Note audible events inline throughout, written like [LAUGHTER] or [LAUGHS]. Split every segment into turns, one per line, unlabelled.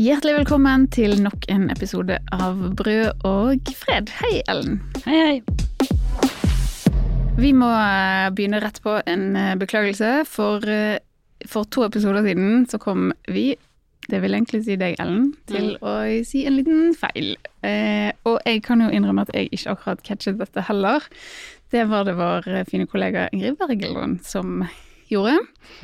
Hjertelig velkommen til nok en episode av Brød og fred. Hei, Ellen.
Hei, hei.
Vi må eh, begynne rett på en eh, beklagelse, for eh, for to episoder siden så kom vi, det vil egentlig si deg, Ellen, til
Mm.
å si en liten feil. Eh, og jeg kan jo innrømme at jeg ikke akkurat catchet dette heller. Det var det vår fine kollega Ingrid Wergeland som gjorde.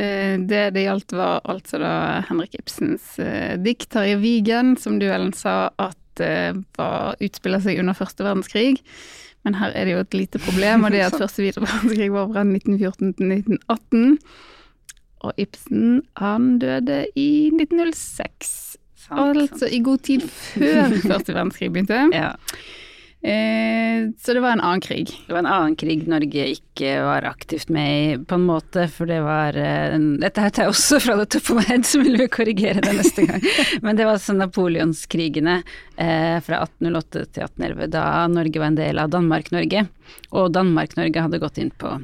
Eh, det det gjaldt var altså da Henrik Ibsens eh, dikt 'Terje Vigen', som du, Ellen, sa at eh, var, utspiller seg under første verdenskrig. Men her er det jo et lite problem, og det er at [LAUGHS] første verdenskrig var fra 1914 til 1918. Og Ibsen, han døde i 1906.
Sant,
Altså i god tid før [LAUGHS] første verdenskrig begynte.
Ja.
Eh, så det var en annen krig.
Det var en annen krig Norge ikke var aktivt med i, på en måte, for det var eh, Dette her tar jeg også fra det top av meg, så vil vi korrigere det neste gang. [LAUGHS] Men det var sånn Napoleonskrigene eh, fra 1808 til 1811, da Norge var en del av Danmark-Norge. Og Danmark-Norge hadde gått inn på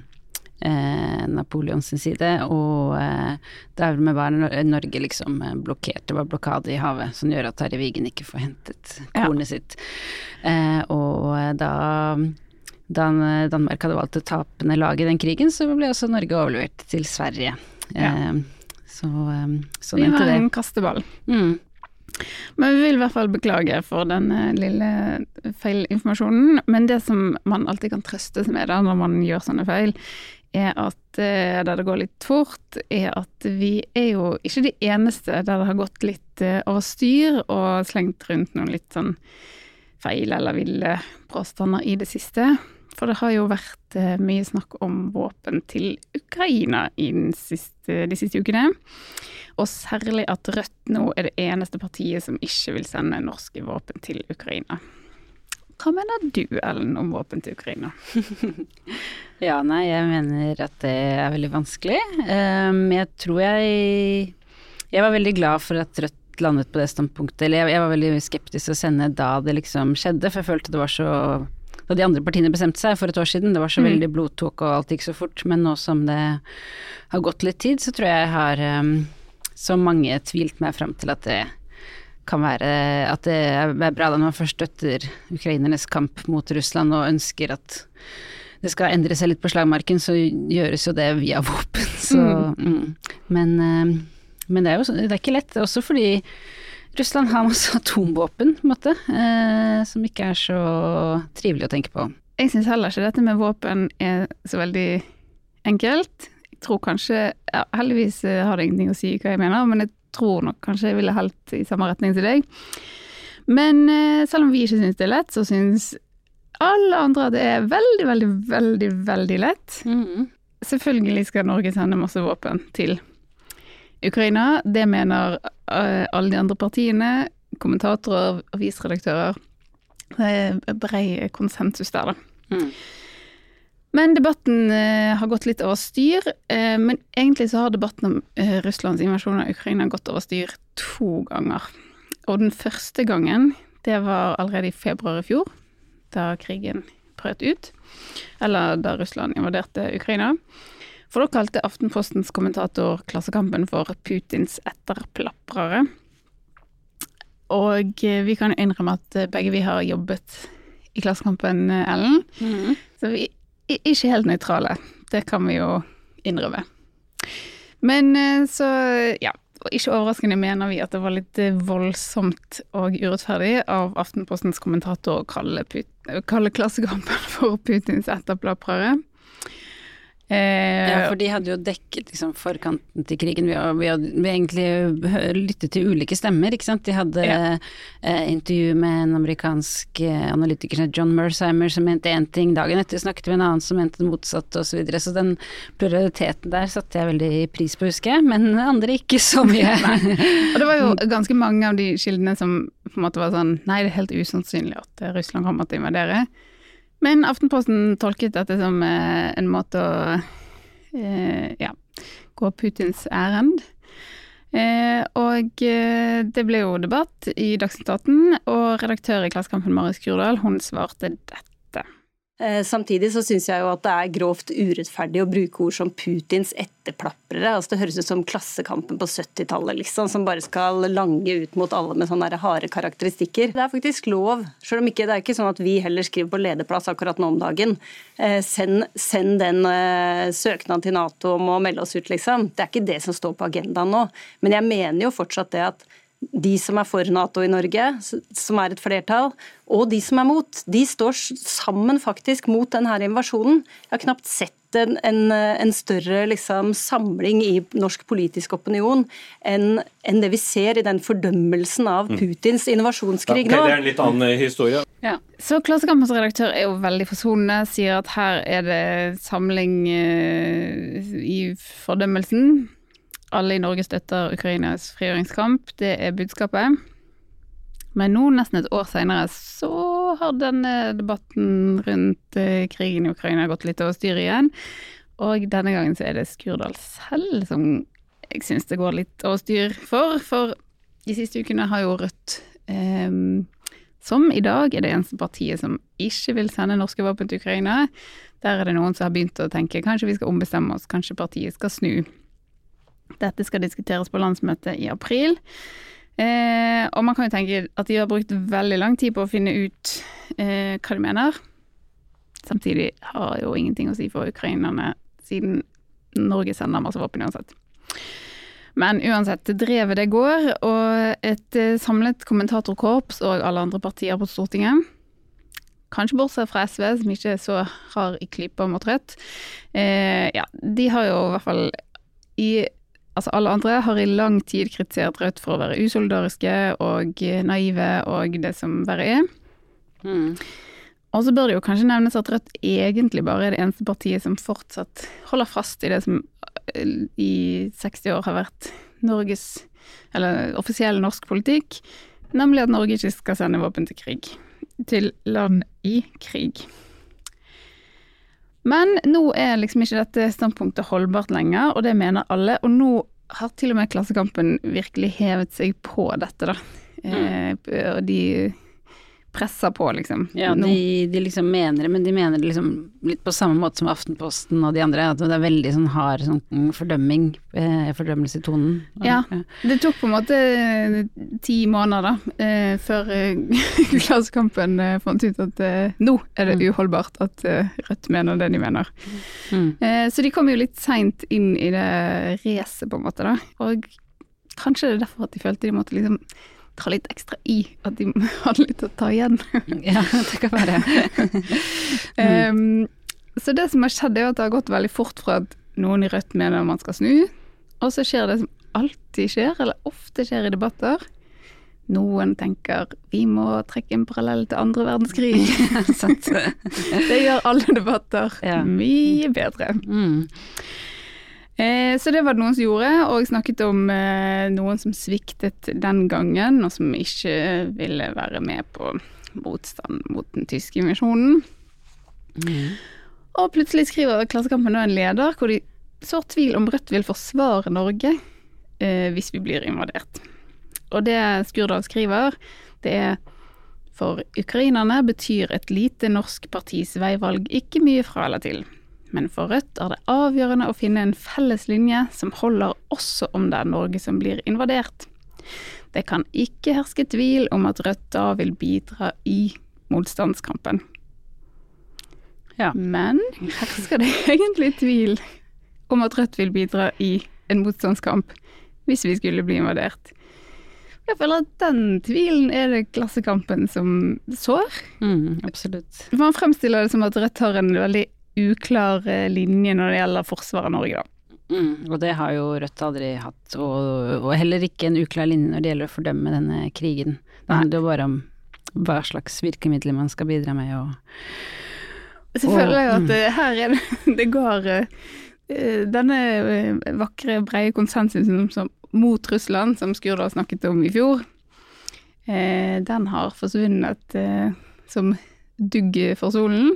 eh, Napoleons side, og eh, vel med Nor- Norge liksom eh, blokkert. Det var blokade i havet som gjør at Terje Vigen ikke får hentet
Ja.
sitt. Eh, og eh, da Dan Danmark hadde valgt det tapende laget i den krigen, så ble også Norge overlevert til Sverige.
Ja.
Så så endte det.
Vi har en kasteball.
Mm.
Men vi vil i hvert fall beklage for den lille feilinformasjonen. Men det som man alltid kan trøste seg med da når man gjør sånne feil, er at eh, der det går litt fort, er at vi er jo ikke de eneste der det har gått litt eh, over styr og slengt rundt noen litt sånn feil eller ville påstander i det siste. For det har jo vært eh, mye snakk om våpen til Ukraina siste, de siste ukene. Og særlig at Rødt nå er det eneste partiet som ikke vil sende norske våpen til Ukraina. Hva mener du, Ellen, om våpen til Ukraina? [LAUGHS]
Ja, nei, jeg mener at det er veldig vanskelig. Um, jeg tror jeg Jeg var veldig glad for at Rødt landet på det standpunktet. Eller jeg, jeg var veldig skeptisk til å sende da det liksom skjedde, for jeg følte det var så Da de andre partiene bestemte seg for et år siden, det var så
Mm.
veldig blodtåke og alt gikk så fort. Men nå som det har gått litt tid, så tror jeg jeg har um, så mange tvilt meg fram til at det kan være at det er bra da når man først støtter ukrainernes kamp mot Russland og ønsker at det skal endre seg litt på slagmarken, så gjøres jo det via [LAUGHS] våpen. Så, mm. Men, eh, men det er jo det er ikke lett, også fordi Russland har masse [LAUGHS] atomvåpen, på en måte, eh, som ikke er så trivelig å tenke på.
Jeg syns heller ikke dette med våpen er så veldig enkelt. Jeg tror kanskje ja, Heldigvis eh, har det ingenting å si hva jeg mener, men jeg tror nok kanskje jeg ville helt i samme retning som deg. Men eh, selv om vi ikke syns det er lett, så syns alle andre at det er veldig, veldig, veldig, veldig lett. Selvfølgelig skal Norge sende masse våpen til Ukraina. Det mener eh, alle de andre partiene, kommentatorer, avisredaktører. Det er brei konsensus der, da.
Mm.
Men debatten eh, har gått litt over styr. eh, men egentlig så har debatten om eh, Russlands invasjon av Ukraina gått over styr to ganger. Og den første gangen, det var allerede i februar i fjor, da krigen brøt ut. Eller da Russland invaderte Ukraina. For da kalte Aftenpostens kommentator Klassekampen for Putins etterplaprere. Og eh, vi kan innrømme at eh, begge vi har jobbet i Klassekampen, eh, Ellen.
Mm.
Så vi ikke helt nøytrale. Det kan vi jo innrømme. Men eh, så, ja. Ikke overraskende mener vi at det var litt eh, voldsomt og urettferdig av Aftenpostens kommentator å kalle, kalle Klassekampen [LAUGHS] for Putins etterplaprere. Eh,
Ja, for de hadde jo dekket liksom, forkanten til krigen Vi, hadde, ved å- ved egentlig lyttet til ulike stemmer, ikke sant. De hadde
Ja.
eh, intervju med en amerikansk eh, analytiker som het John Mersheimer som mente én ting, dagen etter snakket vi med en annen som mente det motsatte osv. Så, videre. så den pluraliteten der satte jeg veldig pris på, husker jeg, men andre ikke så [LAUGHS] mye.
Og det var jo ganske mange av de kildene som på en måte var sånn Nei, det er helt usannsynlig at eh, Russland kommer til å invadere. Men Aftenposten tolket dette som eh, en måte å eh, ja, gå Putins ærend. Eh, og eh, det ble jo debatt i Dagsnytt 18, og redaktør i Klassekampen Marius Kurdal, hun svarte dette.
Eh, samtidig så syns jeg jo at det er grovt urettferdig å bruke ord som Putins etterplaprere. Altså det høres ut som Klassekampen på 70-tallet, liksom, som bare skal lange ut mot alle med sånne harde karakteristikker. Det er faktisk lov, selv om ikke, det er ikke sånn at vi heller skriver på lederplass akkurat nå om dagen. Eh, send, send den uh, søknaden til Nato om å melde oss ut, liksom. Det er ikke det som står på agendaen nå. Men jeg mener jo fortsatt det at de som er for Nato i Norge, som er et flertall, og de som er mot, de står sammen faktisk mot denne invasjonen. Jeg har knapt sett en, en, en større liksom, samling i norsk politisk opinion enn en det vi ser i den fordømmelsen av mm. Putins invasjonskrig nå.
Ja, det er en litt annen eh, historie.
Ja. Så Klassekampens redaktør er jo veldig forsonende, sier at her er det samling uh, i fordømmelsen. Alle i Norge støtter Ukrainas frigjøringskamp, det er budskapet. Men nå, nesten et år seinere, så har denne debatten rundt eh, krigen i Ukraina gått litt over styret igjen. Og denne gangen så er det Skurdal selv som jeg syns det går litt over styr for. For de siste ukene har jo Rødt, eh, som i dag er det eneste partiet som ikke vil sende norske våpen til Ukraina, der er det noen som har begynt å tenke kanskje vi skal ombestemme oss, kanskje partiet skal snu. Dette skal diskuteres på landsmøtet i april. Eh, og man kan jo tenke at de har brukt veldig lang tid på å finne ut eh, hva de mener. Samtidig har jo ingenting å si for ukrainerne, siden Norge sender masse våpen uansett. Men uansett, drevet det går, og et eh, samlet kommentatorkorps og alle andre partier på Stortinget Kanskje bortsett fra SV, som ikke er så hard i klypa mot Rødt. Eh, ja, de har jo i hvert fall i altså alle andre har i lang tid kritisert Rødt for å være usolidariske og naive og det som verre er. Mm. Og så bør det jo kanskje nevnes at Rødt egentlig bare er det eneste partiet som fortsatt holder fast i det som eh, i 60 år har vært Norges, eller offisiell norsk politikk, nemlig at Norge ikke skal sende våpen til krig. Til land i krig. Men nå er liksom ikke dette standpunktet holdbart lenger, og det mener alle. Og nå har til og med Klassekampen virkelig hevet seg på dette, da. Mm. Eh, og de presser på, liksom.
Ja, de, de, liksom mener det, men de mener det liksom litt på samme måte som Aftenposten og de andre, at det er veldig sånn hard sånn fordømming, eh, fordømmelse i tonen.
Ja, det tok på en måte eh, ti måneder, da, eh, før [LAUGHS] Klassekampen fant ut at nå er det mm. uholdbart at Rødt mener det de mener. Mm. så de kom jo litt seint inn i det racet, på en måte, da. Og kanskje det er derfor at de følte de måtte liksom ta litt ekstra i, at de [LAUGHS] hadde litt å ta igjen.
ja, det kan være.
um, [LAUGHS] så det som har skjedd, er at det har gått veldig fort fra at noen i Rødt mener man skal snu, og så skjer det som alltid skjer, eller ofte skjer i debatter. Noen tenker vi må trekke en parallell til andre verdenskrig. [LAUGHS] det gjør alle debatter ja. mye bedre. Mm. Eh, så det var det noen som gjorde, og jeg snakket om eh, noen som sviktet den gangen, og som ikke ville være med på motstand mot den tyske invasjonen. Mm. Og plutselig skriver Klassekampen og en leder hvor de sår tvil om Rødt vil forsvare Norge eh, hvis vi blir invadert. Og det Skurdal skriver, det er for ukrainerne betyr et lite norsk partis veivalg ikke mye fra eller til men for Rødt er det avgjørende å finne en felles linje som holder også om det er Norge som blir invadert. Det kan ikke herske tvil om at Rødt da vil bidra i motstandskampen. Ja. Men hersker det [LAUGHS] egentlig tvil om at Rødt vil bidra i en motstandskamp hvis vi skulle bli invadert? Jeg føler at den tvilen er det Klassekampen som sår.
Mm, absolutt.
Man fremstiller det som at Rødt har en veldig uklar eh, linje når det gjelder forsvaret av Norge, da.
Mm, og det har jo Rødt aldri hatt, og, og, heller ikke en uklar linje når det gjelder å fordømme denne krigen. Det handler jo bare om hva slags virkemidler man skal bidra med og
Så føler jeg jo at mm. Eh, her er det [LAUGHS] Det går uh, Denne vakre, breie konsensusen som, mot Russland, som Skurdal snakket om i fjor, den har forsvunnet som dugg for solen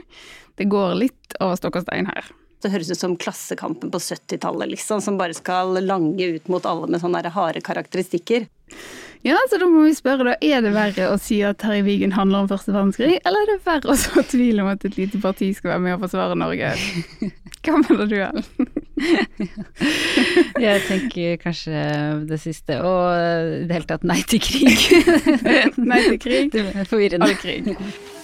det går litt over stokk og stein her.
Det høres ut som Klassekampen på 70-tallet, liksom, som bare skal lange ut mot alle med sånne harde karakteristikker.
Ja, så da må vi spørre, da. Er det verre å si at Terje Vigen handler om første verdenskrig, eller er det verre å så tvil om at et lite parti skal være med å forsvare Norge? [LAUGHS] Hva mener du, Ellen? [LAUGHS]
Jeg tenker kanskje det siste, og i det hele tatt nei til krig. [LAUGHS]
Nei til krig.
Det er forvirrende.
All krig.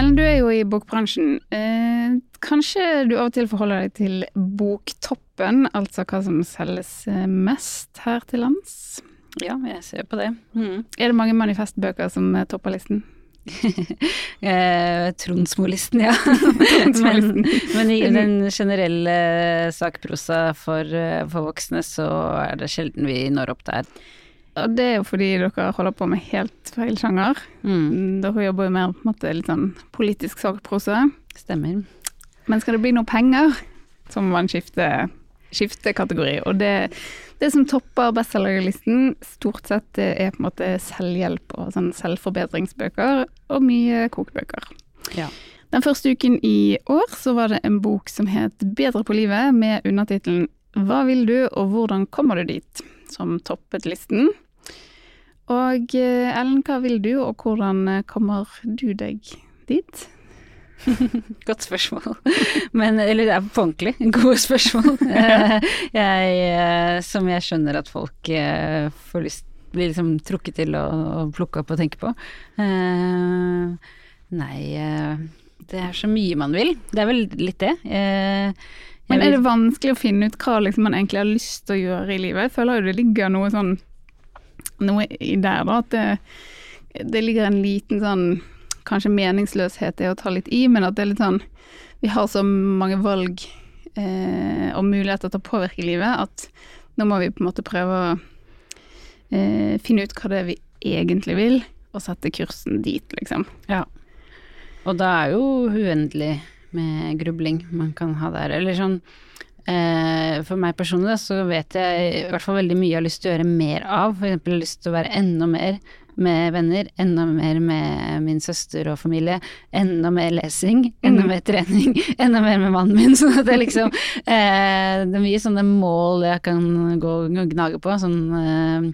Ellen, du er jo i bokbransjen. Eh, kanskje du av og til forholder deg til boktoppen, altså hva som selges eh, mest her til lands?
Ja, jeg ser på det. Mm.
Er det mange manifestbøker som eh, topper listen? [LAUGHS]
Eh, Tronsmolisten, ja. [LAUGHS] men, men i den generelle sakprosa for, eh, for voksne, så er det sjelden vi når opp der.
Og det er jo fordi dere holder på med helt feil sjanger.
Mm.
Dere jobber jo mer på en måte litt sånn politisk sakprose.
Stemmer.
Men skal det bli noe penger, så må man skifte, skifte kategori. Og det, det som topper bestselgerlisten, stort sett det er på en måte selvhjelp og sånn selvforbedringsbøker, og mye kokebøker.
Ja.
Den første uken i år så var det en bok som het Bedre på livet, med undertittelen Hva vil du, og hvordan kommer du dit? Som toppet listen. Og eh, Ellen, hva vil du, og hvordan eh, kommer du deg dit? [LAUGHS]
Godt spørsmål. Men, eller det er på ordentlig gode spørsmål. [LAUGHS] [LAUGHS] Jeg, eh, som jeg skjønner at folk får lyst blir liksom trukket til å, plukke opp og tenke på. Nei, det er så mye man vil. Det er vel litt det. Jeg
Men er det vanskelig å finne ut hva liksom man egentlig har lyst til å gjøre i livet? Jeg føler jo det ligger noe sånn noe i der, da. At det, det ligger en liten sånn kanskje meningsløshet i å ta litt i, men at det er litt sånn Vi har så mange valg eh, og muligheter til å påvirke livet at nå må vi på en måte prøve å eh, finne ut hva det er vi egentlig vil, og sette kursen dit, liksom.
Ja. Og da er jo uendelig med grubling man kan ha der. Eller sånn eh, For meg personlig så vet jeg i hvert fall veldig mye jeg har lyst til å gjøre mer av. Har lyst til å være enda mer med venner, enda mer med min søster og familie, enda mer lesing, enda mer trening, [LAUGHS] enda mer med mannen min. [LAUGHS] Sånn at det liksom eh, Det er mye sånne mål jeg kan gå og gnage på. Sånn eh,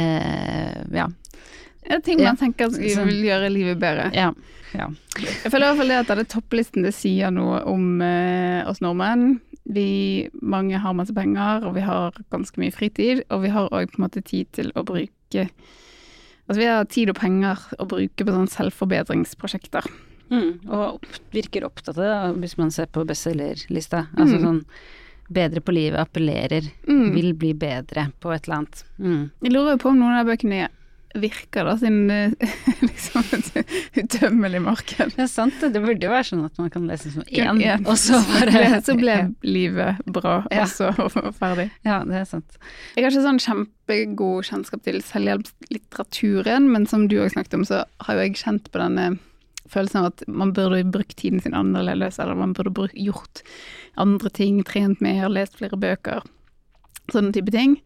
eh, ja.
Ja, ting man tenker at
Så-
vil gjøre livet bedre.
ja. ja.
Jeg føler i hvert fall det at denne topplisten det sier noe om eh, oss nordmenn. Vi, mange har masse penger, og vi har ganske mye fritid. Og vi har òg på en måte tid til å bruke Altså vi har tid og penger å bruke på sånne selvforbedringsprosjekter.
Mm, og opp, virker opptatt av det, hvis man ser på bestselgerlista. Altså
Mm.
sånn bedre på livet, appellerer,
Mm.
vil bli bedre på et eller annet. Mm.
Jeg lurer på om noen av bøkene virker, da, siden er [LAUGHS] liksom et [LAUGHS] utømmelig marked.
Det er sant, det. Burde jo være sånn at man kan lese som én,
ja,
og så bare
så ble livet bra,
Ja. [LAUGHS]
og så ferdig.
Ja, det er sant.
Jeg har ikke sånn kjempegod kjennskap til selvhjelpslitteraturen, men som du òg snakket om, så har jo jeg kjent på denne følelsen av at man burde brukt tiden sin annerledes, eller man burde gjort andre ting, trent mer, lest flere bøker, sånne type ting.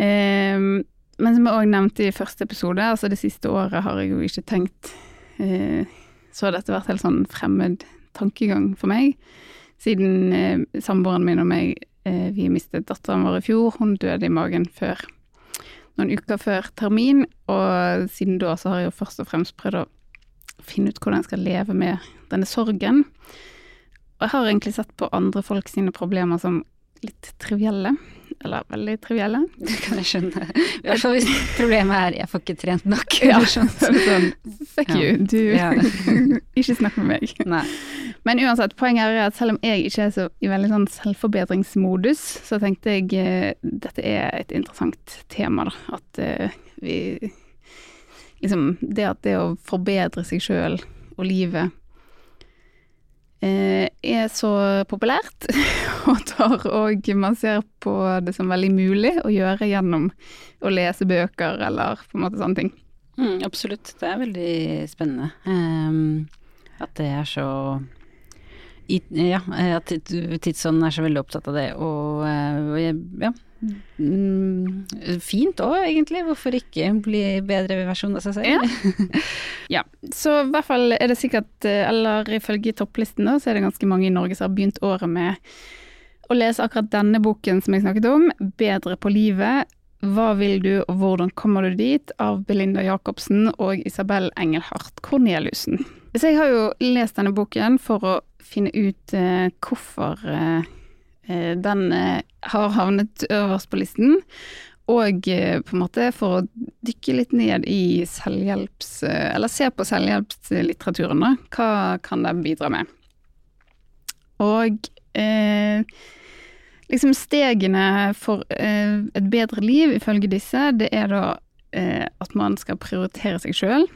Ehm, men som jeg òg nevnte i første episode, altså det siste året har jeg jo ikke tenkt eh, Så har dette vært helt sånn fremmed tankegang for meg, siden eh, samboeren min og meg eh, vi mistet datteren vår i fjor. Hun døde i magen før noen uker før termin, og siden da så har jeg jo først og fremst prøvd å finne ut hvordan jeg skal leve med denne sorgen. Og jeg har egentlig sett på andre folk sine problemer som litt trivielle, eller veldig trivielle.
Det kan jeg skjønne. I hvert fall hvis problemet er 'jeg får ikke trent nok'.
Ja,
sånn.
så [LAUGHS] fuck
Ja.
you, du,
Ja. [LAUGHS]
ikke snakk med meg.
Nei.
Men uansett, poenget er at selv om jeg ikke er så i veldig sånn selvforbedringsmodus, så tenkte jeg eh, dette er et interessant tema, da. At uh, vi Liksom det at det å forbedre seg sjøl og livet er så populært, [LAUGHS] og tar og man ser på det som veldig mulig å gjøre gjennom å lese bøker eller på en måte sånne ting.
Mm, absolutt. Det er veldig spennende. um, at det er så i, Ja, at tidsånden er så veldig opptatt av det, og, eh, og ja. Mm, fint òg, egentlig. Hvorfor ikke bli bedre versjon av seg selv?
Ja. [LAUGHS] Ja, så i hvert fall er det sikkert, eh, eller ifølge topplisten da, så er det ganske mange i Norge som har begynt året med å lese akkurat denne boken som jeg snakket om, 'Bedre på livet', hva vil du og hvordan kommer du dit? av Belinda Jacobsen og Isabel Engelhardt Corneliussen. Så jeg har jo lest denne boken for å finne ut eh, hvorfor eh, eh den eh, har havnet øverst på listen. Og eh, på en måte for å dykke litt ned i selvhjelps... Eh, eller se på selvhjelpslitteraturen, da. Hva kan den bidra med? Og liksom stegene for eh, et bedre liv, ifølge disse, det er da eh, at man skal prioritere seg sjøl.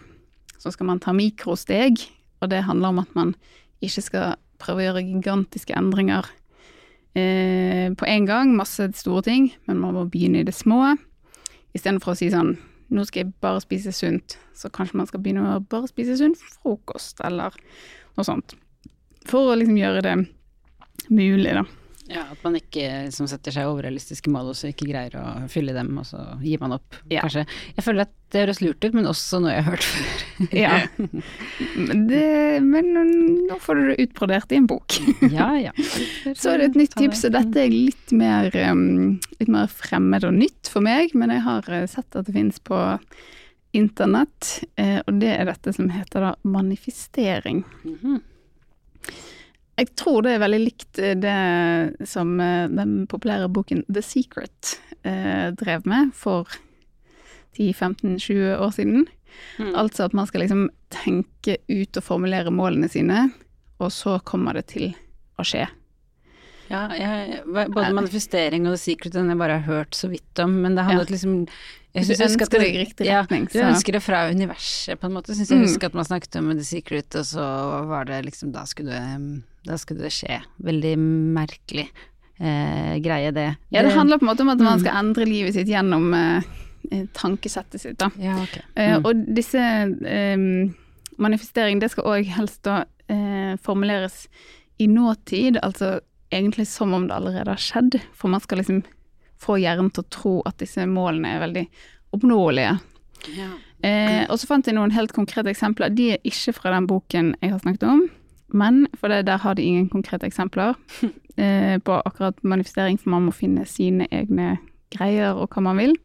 Så skal man ta mikrosteg, og det handler om at man ikke skal prøve å gjøre gigantiske endringer eh, på en gang, masse store ting, men man må begynne i det små. Istedenfor å si sånn nå skal jeg bare spise sunt, så kanskje man skal begynne å bare spise sunn frokost, eller noe sånt. For å liksom gjøre det mulig, da.
Ja, At man ikke liksom, setter seg overrealistiske mål og så ikke greier å fylle dem, og så gir man opp, ja. kanskje. Jeg føler at det høres lurt ut, men også noe jeg har hørt før. [LAUGHS]
ja. Det, men nå får du det utbrodert i en bok. [LAUGHS]
ja, ja. [LAUGHS]
Så er det et nytt tips, og dette er litt mer, litt mer fremmed og nytt for meg, men jeg har eh, sett at det finnes på internett, eh, og det er dette som heter da manifestering. Mm -hmm. Jeg tror det er veldig likt eh, det som eh, den populære boken The Secret eh, drev med for 10-15-20 år siden. Mm. Altså at man skal liksom tenke ut og formulere målene sine, og så kommer det til å skje.
Ja, jeg, både manifestering og The Secret den jeg bare har hørt så vidt om, men det handlet ja. liksom
jeg du ønsker det i riktig retning.
Ja, du ønsker det fra universet, på en måte. Syns jeg mm. husker at man snakket om The Secret, og så var det liksom Da skulle det, da skulle det skje. Veldig merkelig eh, greie, det.
Ja, det, det, handler på en måte om at man mm. skal endre livet sitt gjennom eh, eh tankesettet sitt, da.
Ja, okay.
Eh, mm. og disse eh, manifestering, det skal òg helst da eh, formuleres i nåtid, altså egentlig som om det allerede har skjedd. For man skal liksom få hjernen til å tro at disse målene er veldig oppnåelige. Ja. Eh, og så fant jeg noen helt konkrete eksempler. De er ikke fra den boken jeg har snakket om, men for det, der har de ingen konkrete eksempler [LAUGHS] eh, på akkurat manifestering, for man må finne sine egne greier og hva man vil.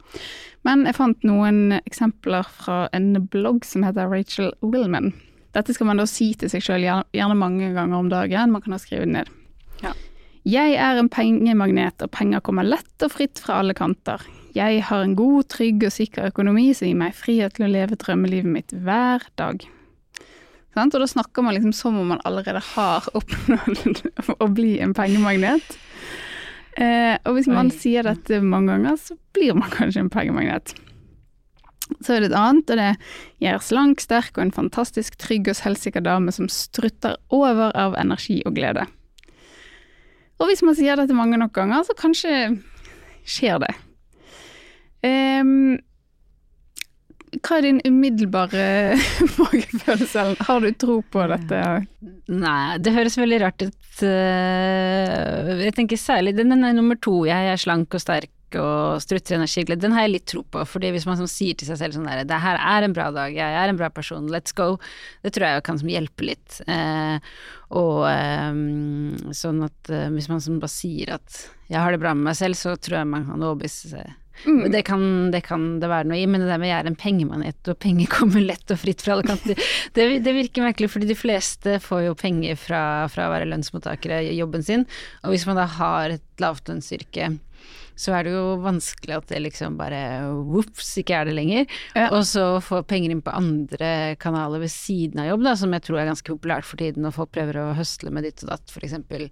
Men jeg fant noen eksempler fra en blogg som heter Rachel Willman. Dette skal man da si til seg sjøl gjerne mange ganger om dagen. Man kan ha skrevet ned. Ja. Jeg er en pengemagnet, og penger kommer lett og fritt fra alle kanter. Jeg har en god, trygg og sikker økonomi som gir meg frihet til å leve drømmelivet mitt hver dag. Og da snakker man liksom som om man allerede har oppnådd [LAUGHS] å bli en pengemagnet. Eh, og hvis man Oi. sier dette mange ganger, så blir man [LAUGHS] kanskje en pengemagnet. Så er det et annet, og det er jeg er slank, sterk og en fantastisk trygg og selvsikker dame som strutter over av energi og glede. Og hvis man sier dette mange nok ganger, så kanskje skjer det. Um, hva er din umiddelbare [LAUGHS] magefølelse? Har du tro på dette?
Nei, det høres veldig rart ut. Eh, jeg tenker særlig den er nummer to, jeg er slank og sterk og strutter energiglede, den har jeg litt tro på. fordi hvis man som sier til seg selv sånn der det her er en bra dag, jeg er en bra person, let's go, det tror jeg kan hjelpe litt. Eh, og eh, sånn at eh, hvis man bare sier at jeg har det bra med meg selv, så tror jeg man kan overbevise seg Mm. Det, kan, det, kan, det være noe i, men det der med jeg er en pengemanet og penger [LAUGHS] kommer lett og fritt fra alle kanter, det, det, virker merkelig fordi de fleste får jo penger fra, fra å være lønnsmottakere i jobben sin, og hvis man da har et lavtlønnsyrke så er det jo vanskelig at det liksom bare vops, ikke er det lenger. Ja. Og så få penger inn på andre kanaler ved siden av jobb, da, som jeg tror er ganske populært for tiden, og folk prøver å høsle med ditt og datt, eksempel.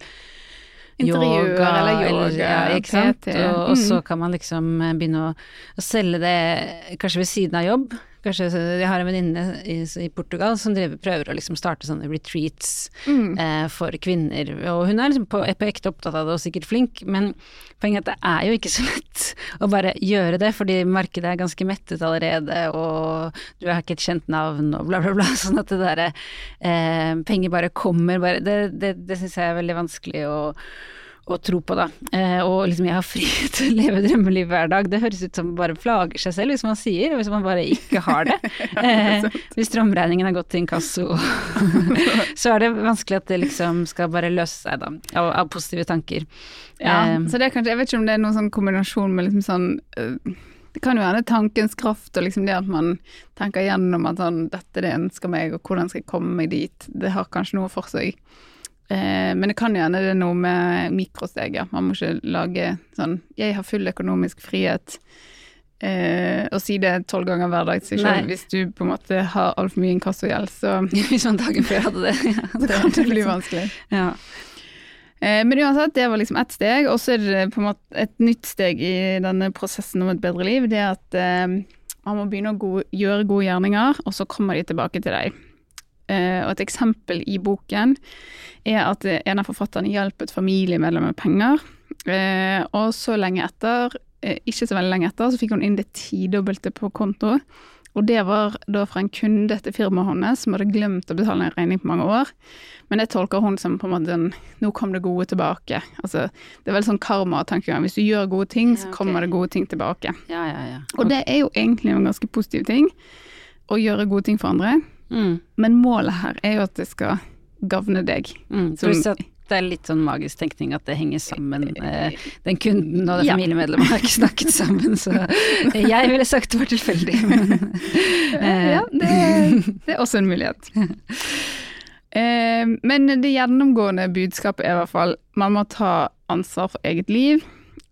Intervjuer yoga, eller yoga, eller,
ja, ikke sant. Og, og, så mm. kan man liksom begynne å, å selge det kanskje ved siden av jobb. Kanskje Jeg har en venninne i, i, Portugal som driver, prøver å liksom starte sånne retreats mm. eh, for kvinner. Og hun er liksom på, på, ekte opptatt av det og sikkert flink, men poenget er at det er jo ikke [LAUGHS] så lett å bare gjøre det, fordi markedet er ganske mettet allerede, og du har ikke et kjent navn og bla, bla, bla. [LAUGHS] Sånn at det derre eh, Penger bare kommer, bare Det, det, det syns jeg er veldig vanskelig å å tro på, da. Eh, og liksom jeg har frihet [LAUGHS] til å leve drømmelivet hver dag. Det høres ut som man bare plager seg selv hvis man sier, og hvis man bare ikke har det. [LAUGHS] Eh, hvis strømregningen har gått til inkasso, [LAUGHS] så er det vanskelig at det liksom skal bare løse seg, da, av, av positive tanker.
Ja,
Eh,
så det er kanskje, Jeg vet ikke om det er noen sånn kombinasjon med liksom sånn øh, Det kan jo være tankens kraft og liksom det at man tenker gjennom at sånn Dette er det jeg ønsker meg, og hvordan skal jeg komme meg dit. Det har kanskje noe for seg. Eh, men det kan gjerne det er noe med mikrosteg, ja. Man må ikke lage sånn Jeg har full økonomisk frihet. Eh, og si det tolv ganger hver dag til seg. Hvis du på en måte har altfor mye inkassogjeld, så [LAUGHS]
man dagen før hadde det. Ja, [LAUGHS]
så kan det bli vanskelig.
Ja.
Eh, Men uansett, det var liksom ett steg, og så er det på en måte et nytt steg i denne prosessen om et bedre liv. Det er at eh, man må begynne å gode, gjøre gode gjerninger, og så kommer de tilbake til deg. Eh, og et eksempel i boken er at en av forfatterne hjalp et familiemedlem med penger. Eh, og så lenge etter, eh, ikke så veldig lenge etter, så fikk hun inn det tidobbelte på konto. Og det var da fra en kunde til firmaet hennes som hadde glemt å betale en regning på mange år. Men det tolker hun som på en måte en nå kom det gode tilbake. Altså, det er veldig sånn karma-tankegang. Hvis du gjør gode ting, så kommer det gode ting tilbake.
ja, ja, ja.
Og det er jo egentlig en ganske positiv ting, å gjøre gode ting for andre.
Mm,
Men målet her er jo at det skal gagne deg.
mm.
Som-
så det er litt sånn magisk tenkning at det henger sammen. Eh, den kunden og det
Ja.
familiemedlemmet har ikke snakket sammen, så jeg ville sagt det var tilfeldig, men [LAUGHS] eh,
Ja, det, det er også en mulighet. [LAUGHS] Eh, men det gjennomgående budskapet er i hvert fall man må ta ansvar for eget liv,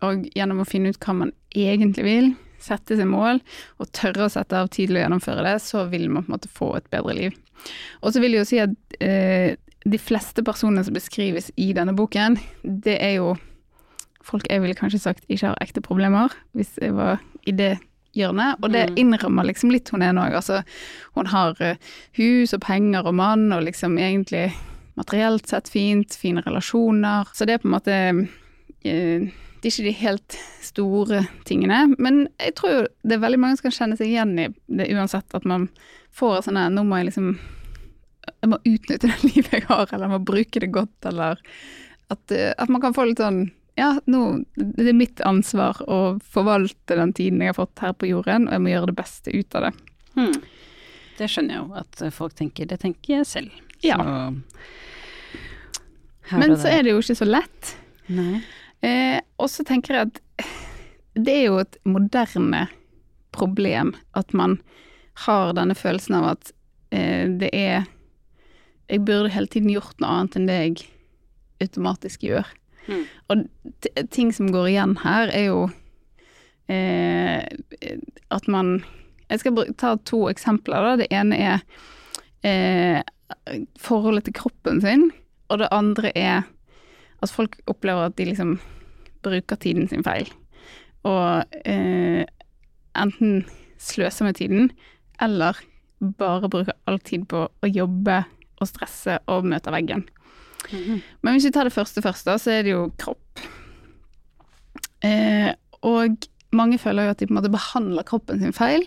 og gjennom å finne ut hva man egentlig vil, sette seg mål, og tørre å sette av tid til å gjennomføre det, så vil man på en måte få et bedre liv. Og så vil jeg jo si at eh, de fleste personene som beskrives i denne boken, det er jo folk jeg ville kanskje sagt ikke har ekte problemer, hvis jeg var i det hjørnet. Og det
Mm.
innrømmer liksom litt hun er nå. Altså, hun har eh, hus og penger og mann, og liksom egentlig materielt sett fint, fine relasjoner. Så det er på en måte eh, Det er ikke de helt store tingene. Men jeg tror jo det er veldig mange som kan kjenne seg igjen i det uansett, at man får sånn her Nå må jeg liksom jeg må utnytte det [LAUGHS] livet jeg har, eller jeg må bruke det godt, eller at, eh, at man kan få litt sånn Ja, nå, det er mitt ansvar å forvalte den tiden jeg har fått her på jorden, og jeg må gjøre det beste ut av det.
hmm. Det skjønner jeg jo at folk tenker. Det tenker jeg selv.
Ja. Men så er det jo ikke så lett.
Nei.
Eh, og så tenker jeg at det er jo et moderne problem at man har denne følelsen av at eh, det er Jeg burde hele tiden gjort noe annet enn det jeg automatisk gjør.
Mm.
Og ting som går igjen her, er jo eh, at man Jeg skal ta to eksempler. Da. Det ene er eh, forholdet til kroppen sin, og det andre er at folk opplever at de liksom bruker tiden sin feil. Og eh, enten sløser med tiden, eller bare bruker all tid på å jobbe og stresse og møte veggen.
Mhm.
Men hvis vi tar det første først, da, så er det jo kropp. Eh, og mange føler jo at de på en måte behandler kroppen sin feil.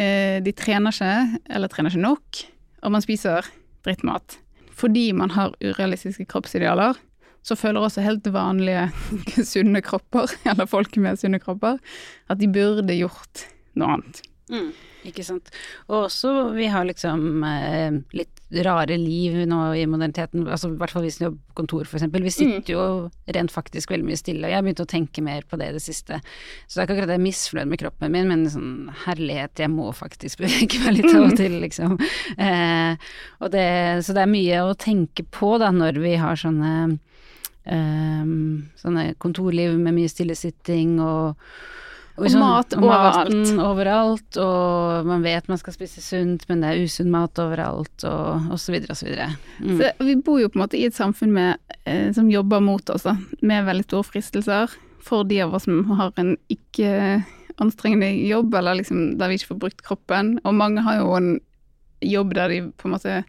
Eh, de trener ikke, eller trener ikke nok, og man spiser drittmat. Fordi man har urealistiske kroppsidealer, så føler også helt vanlige [LAUGHS] sunne kropper, [LAUGHS] eller folk med sunne kropper, at de burde gjort noe annet.
Mm, ikke sant. Og også vi har liksom eh, litt rare liv nå i moderniteten, altså i hvert fall vi som jobber på kontor eksempel. Vi sitter jo rent faktisk veldig mye stille, og jeg har begynt å tenke mer på det i det siste. Så det er ikke akkurat at jeg er misfornøyd med kroppen min, men sånn herlighet, jeg må faktisk [LAUGHS] bevege meg litt av og til, liksom. Eh, og det, så det er mye å tenke på da når vi har sånne Um, sånne kontorliv med mye stillesitting og
Og mat overalt.
maten overalt, og man vet man skal spise sunt, men det er usunn mat overalt, og, og så videre og så. Mm.
Så vi bor jo på en måte i et samfunn med, eh, som jobber mot oss, da, med veldig store fristelser. For de av oss som har en ikke anstrengende jobb, eller liksom der vi ikke får brukt kroppen. Og mange har jo en jobb der de på en måte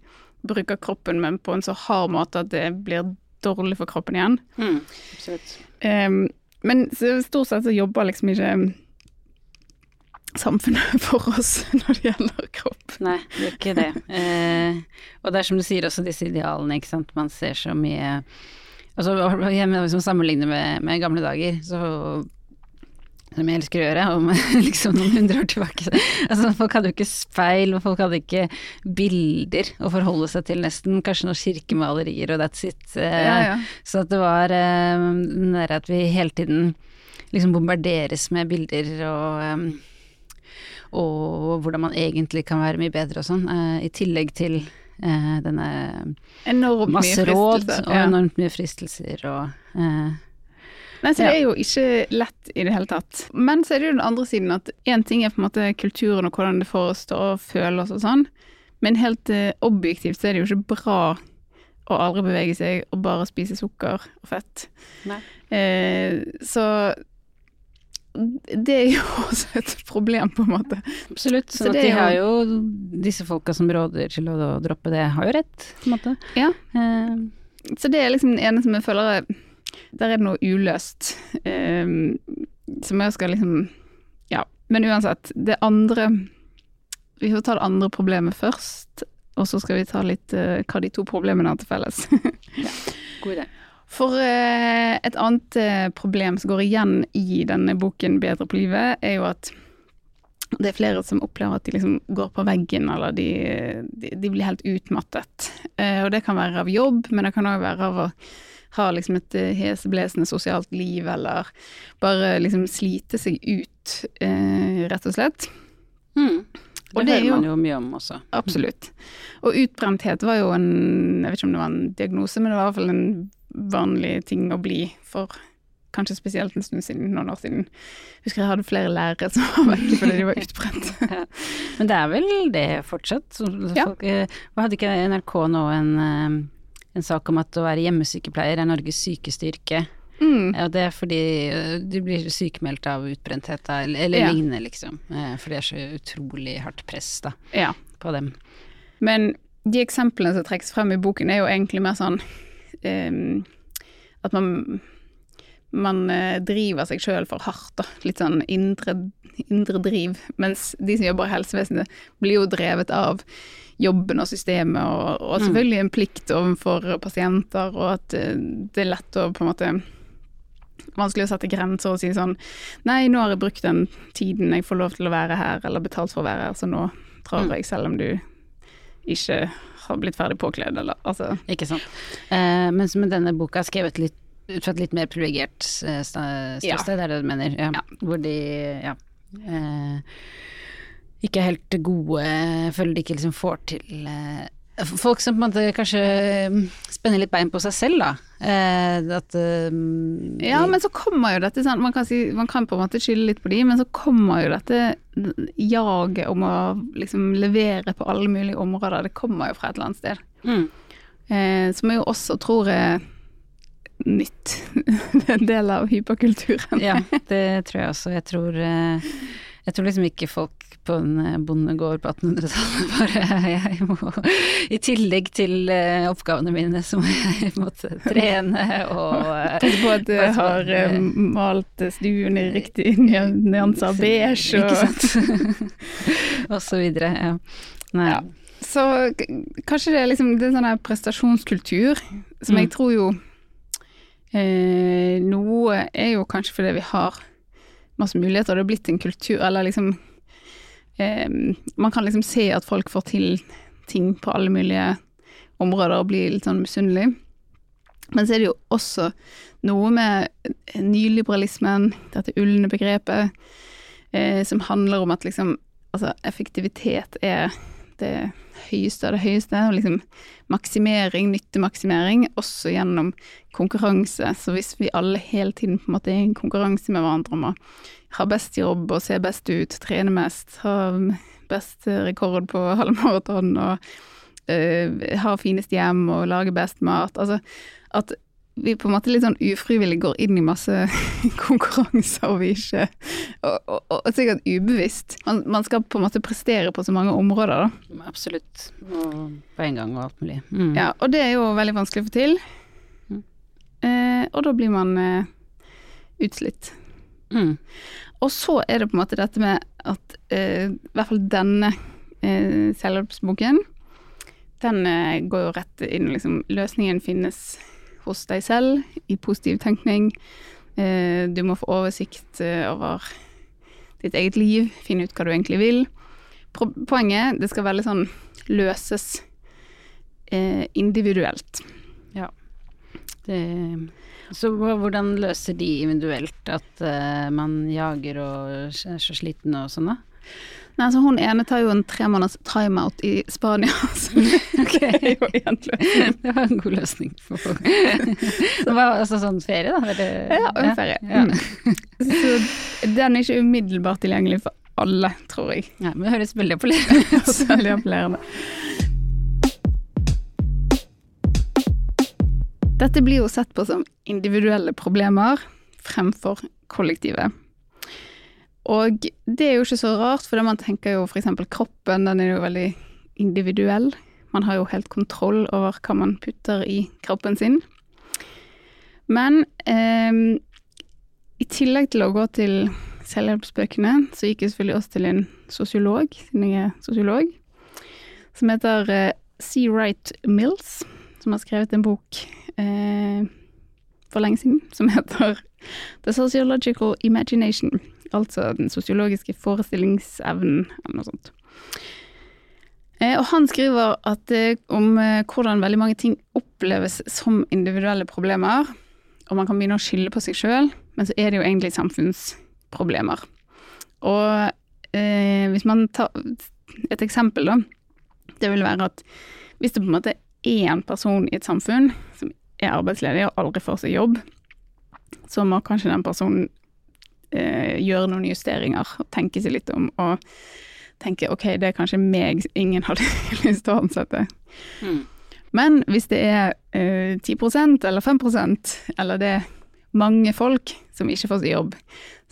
bruker kroppen, men på en så hard måte at det blir dårlig for kroppen igjen.
Mm, absolutt.
Um, men stort sett så jobber liksom ikke samfunnet [LAUGHS] for oss når det gjelder kropp.
Nei, det er ikke det. Eh, og det er som du sier også disse idealene, ikke sant. Man ser så mye Altså, hvis man sammenligner med, med gamle dager, så som jeg elsker å gjøre, om [LAUGHS] liksom noen hundre år tilbake. Altså, folk hadde jo ikke speil, og folk hadde ikke bilder å forholde seg til, nesten. Kanskje noen kirkemalerier og that's it.
Ja, ja.
Så at det var eh, den derre at vi hele tiden liksom bombarderes med bilder og eh, og hvordan man egentlig kan være mye bedre og sånn, eh, i tillegg til eh, denne
Enormt
masse råd og enormt mye fristelser og eh,
Nei, så det er jo ikke lett i det hele tatt. Men så er det jo den andre siden at én ting er på en måte kulturen og hvordan det får oss til å føle oss og sånn, men helt eh, objektivt så er det jo ikke bra å aldri bevege seg og bare spise sukker og fett. Eh, så det er jo [LAUGHS] også et problem, på en måte.
Absolutt.
Så
Så
det
de har
jo-
Disse folka som råder til å droppe det, har jo rett, på en måte.
Ja.
Eh,
Så det er liksom den ene som jeg føler er Der er det noe uløst. eh, som jeg skal liksom Ja. Men uansett, det andre Vi får ta det andre problemet først, og så skal vi ta litt uh, hva de to problemene har til felles. [LAUGHS]
ja, god idé.
For uh, et annet uh, problem som går igjen i denne boken 'Bedre på livet', er jo at det er flere som opplever at de liksom går på veggen, eller de, de, de blir helt utmattet. Og det kan være av jobb, men det kan òg være av å ha liksom et eh, heseblesende sosialt liv, eller bare liksom slite seg ut, eh, rett og slett.
Mm. Det,
Og det er
hører man jo mye om også.
Absolutt. Og utbrenthet var jo en Jeg vet ikke om det var en diagnose, men det var i hvert fall en vanlig ting å bli for kanskje spesielt en stund siden, noen år siden. Jeg husker jeg hadde flere lærere som var vekke [LAUGHS] fordi de var utbrent. [LAUGHS]
Men det er vel det fortsatt? Så
Ja.
Folk, eh, hadde ikke NRK nå en, eh, en sak om at å være hjemmesykepleier er Norges sykeste yrke?
Mm.
Og det er fordi eh, du blir sykemeldt av utbrenthet eller, eller
Ja.
lignende, liksom. Eh, For det er så utrolig hardt press da,
Ja.
på dem.
Men de eksemplene som trekkes frem i boken, er jo egentlig mer sånn um, at man man eh, driver seg sjøl for hardt, da. Litt sånn indre, indre driv. Mens de som jobber i helsevesenet, blir jo drevet av jobben og systemet, og, og selvfølgelig en plikt overfor pasienter, og at eh, det er lett å på en måte Vanskelig å sette grenser og si sånn Nei, nå har jeg brukt den tiden jeg får lov til å være her, eller betalt for å være her, så nå drar jeg, selv om du ikke har blitt ferdig påkledd, eller altså
Ikke sant. Eh, mens med denne boka er skrevet litt ut fra et litt mer privilegert ståsted,
Ja.
er det du mener? Ja. Hvor de ja, eh, ikke er helt gode, føler de ikke liksom får til eh, Folk som på en måte kanskje eh, spenner litt bein på seg selv, da. Eh, at eh,
Ja, men så kommer jo dette sånn, man si, man kan på en måte skylde litt på de, men så kommer jo dette jaget om å liksom levere på alle mulige områder, det kommer jo fra et eller annet sted.
mm.
Eh, som jeg jo også tror er nytt. det [LAUGHS] er en del av hyperkulturen.
Ja, [LAUGHS] det tror jeg også. Jeg tror, eh, jeg tror liksom ikke folk på en eh, bondegård på 1800-tallet [LAUGHS] bare jeg må, I tillegg til eh, oppgavene mine, så må jeg [LAUGHS] måtte trene og [LAUGHS] eh,
Passe på at du har malt stuen i riktig nyan- nyanse av beige.
Ikke sant. og så videre. Ja. Nei.
Ja. så kanskje det er liksom det er sånn prestasjonskultur, som jeg
Mm.
tror jo eh, Noe er jo kanskje fordi vi har masse muligheter, det har blitt en kultur, eller liksom Man kan liksom se at folk får til ting på alle mulige områder og blir litt sånn misunnelig. Men så er det jo også noe med nyliberalismen, dette ulne begrepet, eh, som handler om at liksom altså effektivitet er det høyeste av det høyeste, liksom maksimering, nyttemaksimering, også gjennom konkurranse. Så hvis vi alle hele tiden på en måte er i en konkurranse med hverandre om å ha best jobb og se best ut, trene mest, ha best rekord på halvmaraton og uh, ha finest hjem og lage best mat, altså at vi på en måte litt sånn ufrivillig går inn i masse [LAUGHS] konkurranser og vi ikke Og, og, og sikkert ubevisst. Man, man skal på en måte prestere på så mange områder, da.
Absolutt. Og på en gang og alt mulig. Mm.
Ja, og det er jo veldig vanskelig å få til.
Mm.
Eh, og da blir man eh, utslitt.
Mm.
Og så er det på en måte dette med at eh, i hvert fall denne eh, selvhjelpsboken, den eh, går jo rett inn liksom Løsningen finnes hos deg selv, i positiv tenkning. Eh, du må få oversikt eh, over ditt eget liv, finne ut hva du egentlig vil. Poenget det skal veldig sånn løses eh, individuelt.
Ja. Det, så hvordan løser de individuelt at man jager og er så sliten og sånn, da?
Nei, altså Hun ene tar jo en tre måneders timeout i Spania. [LAUGHS] Så
det er jo én løsning. Det var en god løsning for folk. [LAUGHS] det var altså sånn ferie, da?
Eller? Ja, en ferie. Ja. Mm. Så den er ikke umiddelbart tilgjengelig for alle, tror jeg.
Nei, men det høres veldig appellerende [LAUGHS] ut.
veldig appellerende. Dette blir jo sett på som individuelle problemer fremfor kollektive. Og det er jo ikke så rart, for man tenker jo f.eks. kroppen, den er jo veldig individuell. Man har jo helt kontroll over hva man putter i kroppen sin. Men eh, i tillegg til å gå til selvhjelpsbøkene, så gikk jeg selvfølgelig også til en sosiolog, siden jeg er sosiolog, som heter eh, C. Wright Mills, som har skrevet en bok eh, for lenge siden som [LAUGHS] heter The Sociological Imagination altså den sosiologiske forestillingsevnen, eller noe sånt. Eh, og han skriver at, eh, om eh, hvordan veldig mange ting oppleves som individuelle problemer, og man kan begynne å skylde på seg sjøl, men så er det jo egentlig samfunnsproblemer. Og eh, hvis man tar et eksempel, da, det vil være at hvis det på en måte er én person i et samfunn som er arbeidsledig og aldri får seg jobb, så må kanskje den personen eh, gjøre noen justeringer og tenke seg litt om og tenke ok, det er kanskje meg ingen hadde [LAUGHS] lyst til å ansette. Mm. Men hvis det er eh, 10% eller 5% eller det er mange folk som ikke får seg jobb,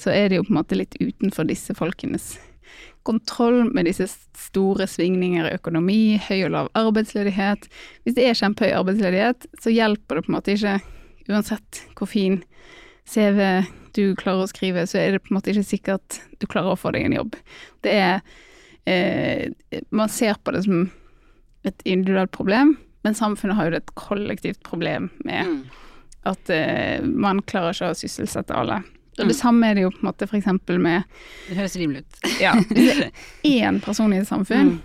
så er det jo på en måte litt utenfor disse folkenes kontroll med disse store svingninger i økonomi, høy og lav arbeidsledighet. Hvis det er kjempehøy arbeidsledighet, så hjelper det på en måte ikke, uansett hvor fin CV du klarer å skrive, så er det på en måte ikke sikkert du klarer å få deg en jobb. Det er eh, Man ser på det som et individuelt problem, men samfunnet har jo et kollektivt problem med mm. at eh, man klarer ikke å sysselsette alle. Og det mm. samme er det jo på en måte eksempel med
Det høres rimelig ut.
ja. [LAUGHS] Én person i et samfunn mm.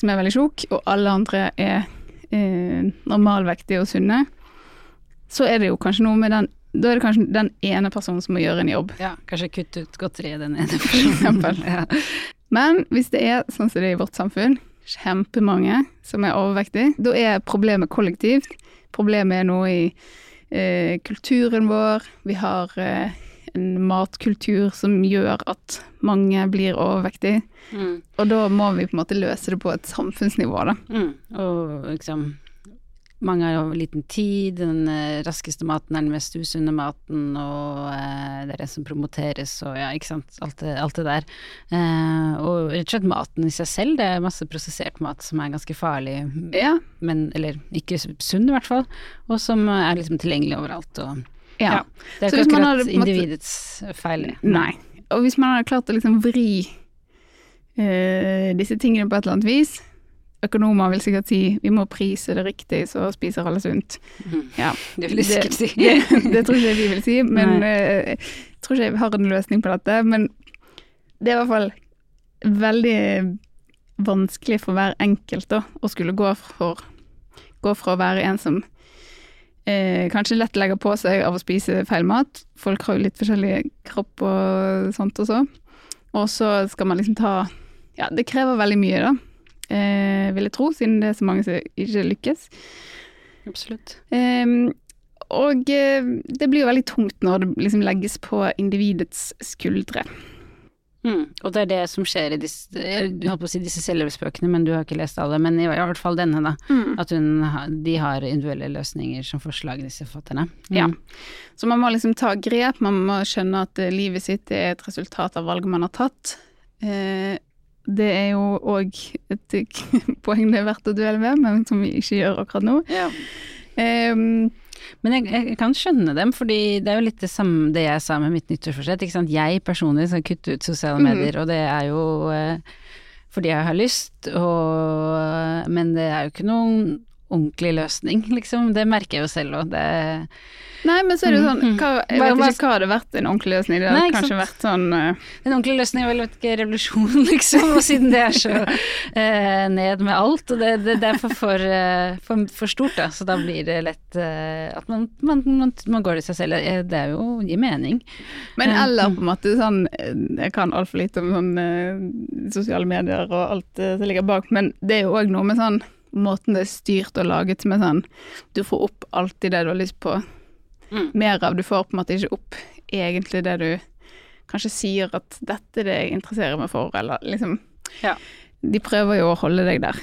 som er veldig tjukk, og alle andre er eh, normalvektige og sunne, så er det jo kanskje noe med den da er det kanskje den ene personen som må gjøre en jobb.
Ja, kanskje kutte ut godteriet den ene [LAUGHS] personen.
ja. Men hvis det er sånn som det er i vårt samfunn, kjempemange som er overvektige, da er problemet kollektivt. Problemet er noe i eh, kulturen vår. Vi har eh, en matkultur som gjør at mange blir overvektige. Mm. Og da må vi på en måte løse det på et samfunnsnivå, da.
Mm. Og liksom mange har liten tid, den eh, raskeste maten er den mest usunne maten, og eh, det er den som promoteres, og ja, ikke sant, alt det, alt det der. Eh, og rett og slett maten i seg selv, det er masse prosessert mat som er ganske farlig,
ja.
men, eller ikke sunn i hvert fall, og som er liksom tilgjengelig overalt. Og,
ja.
ja. Det er ikke akkurat individets feil.
Nei. Og hvis man hadde klart å liksom vri eh, disse tingene på et eller annet vis, Økonomer vil sikkert si vi må prise det riktig, så spiser alle sunt.
Mhm. Ja, [LAUGHS] det vil jeg sikkert si.
det, det, tror ikke jeg vi vil si, men uh, jeg tror ikke jeg har en løsning på dette. Men det er i hvert fall veldig vanskelig for hver enkelt da, å skulle gå for, gå fra å være en som eh, kanskje lett legger på seg av å spise feil mat. Folk har jo litt forskjellig kropp og sånt også. Og så skal man liksom ta Ja, det krever veldig mye, da eh, vil jeg tro, siden det er så mange som ikke lykkes.
Absolutt.
Eh, og eh, det blir jo veldig tungt når det liksom legges på individets skuldre.
Mm, og det er det som skjer i disse, jeg holdt på å si disse selvhjelpsbøkene, men du har ikke lest alle, men i hvert fall denne, da. Mm. At hun, de har individuelle løsninger som forslag, disse forfatterne.
Mm. Ja. Så man må liksom ta grep, man må skjønne at eh, livet sitt er et resultat av valg man har tatt. Eh, det er jo òg et [LAUGHS] poeng det er verdt å dvele ved, men som vi ikke gjør akkurat nå.
Ja. Um, men jeg, jeg, kan skjønne dem, fordi det er jo litt det samme det jeg sa med mitt nyttårsforsett. Jeg personlig skal kutte ut sosiale mm. medier, og det er jo uh, fordi jeg har lyst, og, men det er jo ikke noen ordentlig løsning, [LAUGHS] liksom. Det merker jeg jo selv òg. Det
Nei, men så er det jo sånn hva, Jeg vet ikke hva hadde vært en ordentlig løsning. Det hadde
Nei,
kanskje
sant.
vært sånn uh...
En ordentlig løsning er vel ikke, revolusjon, [LAUGHS] liksom, og siden det er så uh, [LAUGHS] ned med alt, og det, det, det er for, for, uh, for, for stort, da, så da blir det lett at man, man, man, man går i seg selv. Det er jo gir mening.
Men eller på en måte sånn Jeg kan altfor lite om sånn sosiale medier og alt som ligger bak, men det er jo òg noe med sånn måten det er styrt og laget med sånn Du får opp alltid det du har lyst på.
Mm.
Mer av. Du får på en måte ikke opp egentlig det du kanskje sier at dette er det jeg interesserer meg for, eller liksom
Ja.
De prøver jo å holde deg der,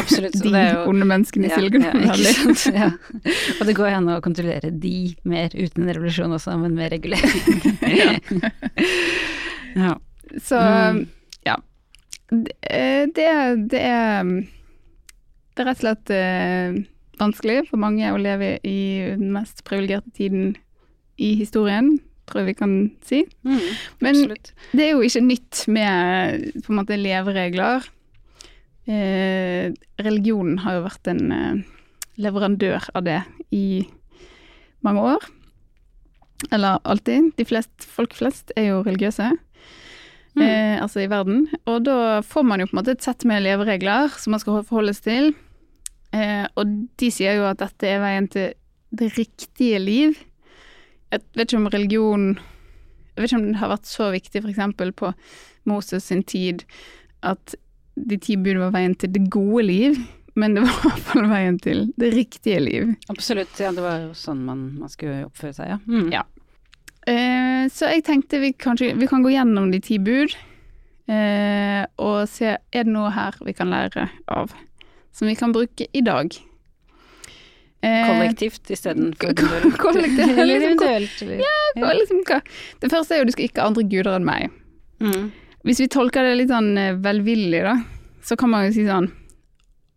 Absolutt. [LAUGHS]
de
det jo-
onde menneskene i
ja,
Valley.
sant? Ja. Og det går an å kontrollere de mer uten revolusjon også, men med regulering. [LAUGHS] ja.
Så
Mm.
ja. Det, eh, det, er- det er Det er rett og slett eh, vanskelig for mange å leve i den mest privilegerte tiden i historien, tror jeg vi kan si.
Mm,
Men det er jo ikke nytt med på en måte leveregler. Eh, religionen har jo vært en eh, leverandør av det i mange år. Eller alltid. De flest, folk flest er jo religiøse,
Mm.
eh, altså i verden. Og da får man jo på en måte et sett med leveregler som man skal forholdes til. Eh, og de sier jo at dette er veien til det riktige liv. Jeg vet ikke om religion Jeg vet ikke om det har vært så viktig f.eks. på Moses sin tid at de ti bud var veien til det gode liv, men det var [LAUGHS] i hvert fall veien til det riktige liv.
Absolutt. Ja, det var jo sånn man, man skulle oppføre seg, ja. Mm.
Ja. Eh, så jeg tenkte vi kanskje vi kan gå gjennom de ti bud eh, og se er det noe her vi kan lære av som vi kan bruke i dag. Eh,
Kollektivt istedenfor
ko- [LAUGHS] kollektivt,
Eller
liksom,
individuelt. Eller.
liksom, hva? Det første er jo du skal ikke ha andre guder enn meg.
Mm.
Hvis vi tolker det litt sånn eh, velvillig, da, så kan man jo si sånn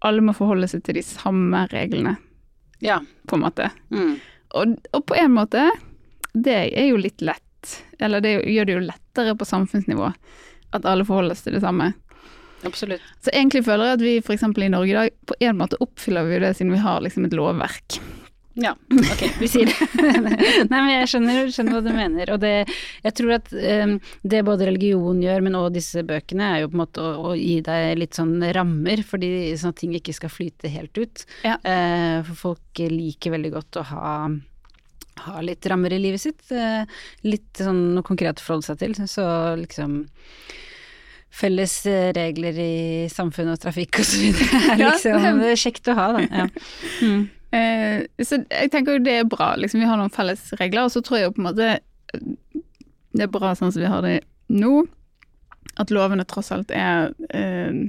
Alle må forholde seg til de samme reglene,
Ja.
på en måte.
Mm.
Og, og på en måte, det er jo litt lett. Eller det gjør det jo lettere på samfunnsnivå at alle forholder seg til det samme.
Absolutt.
Så egentlig føler jeg at vi f.eks. i Norge i dag på en måte oppfyller vi det siden vi har liksom et lovverk.
Ja, ok, vi sier det. [LAUGHS] Nei, men jeg skjønner, skjønner hva du mener. Og det, jeg tror at um, det både religion gjør, men også disse bøkene, er jo på en måte å, å gi deg litt sånn rammer, fordi sånn at ting ikke skal flyte helt ut.
Ja.
Uh, for folk liker veldig godt å ha ha litt rammer i livet sitt. Uh, litt sånn noe konkret å forholde seg til. Så liksom Felles eh, regler i samfunn og trafikk og så videre [LAUGHS] er liksom det er kjekt å ha, da. Ja. Mm.
Eh, så jeg tenker jo det er bra. Liksom, vi har noen felles regler, og så tror jeg jo på en måte eh, det er bra sånn som vi har det nå, at lovene tross alt er eh,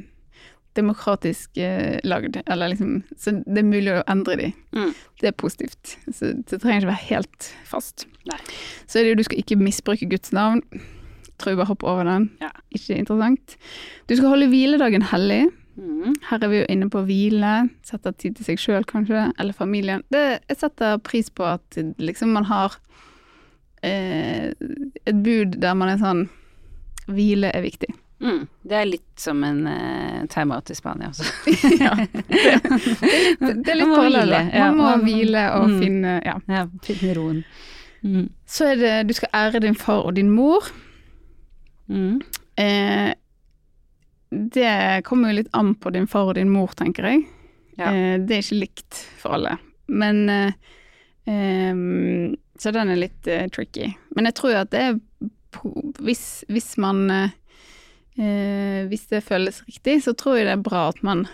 demokratisk eh, lagd. Eller liksom Så det er mulig å endre de.
Mm.
Det er positivt. Så det trenger ikke være helt fast.
Nei.
Så er det jo du skal ikke misbruke Guds navn. Tror jeg bare hopper over den.
Ja.
Ikke interessant. Du skal holde hviledagen hellig.
Mm.
Her er vi jo inne på hvile, sette tid til seg sjøl kanskje, eller familien. Det, jeg setter pris på at liksom man har eh, et bud der man er sånn Hvile er viktig.
Mm. Det er litt som en uh, timeout i Spania også. [LAUGHS]
ja, det, er litt
ja.
Man må hvile og
Mm.
finne Ja.
ja, finne roen. Mm.
Så er det Du skal ære din far og din mor.
Mm.
Eh, det kommer jo litt an på din far og din mor, tenker jeg.
Ja.
Eh, det er ikke likt for alle. Men eh, em, Så den er litt eh, tricky. Men jeg tror jo at det er Hvis, hvis man eh, eh, Hvis det føles riktig, så tror jeg det er bra at man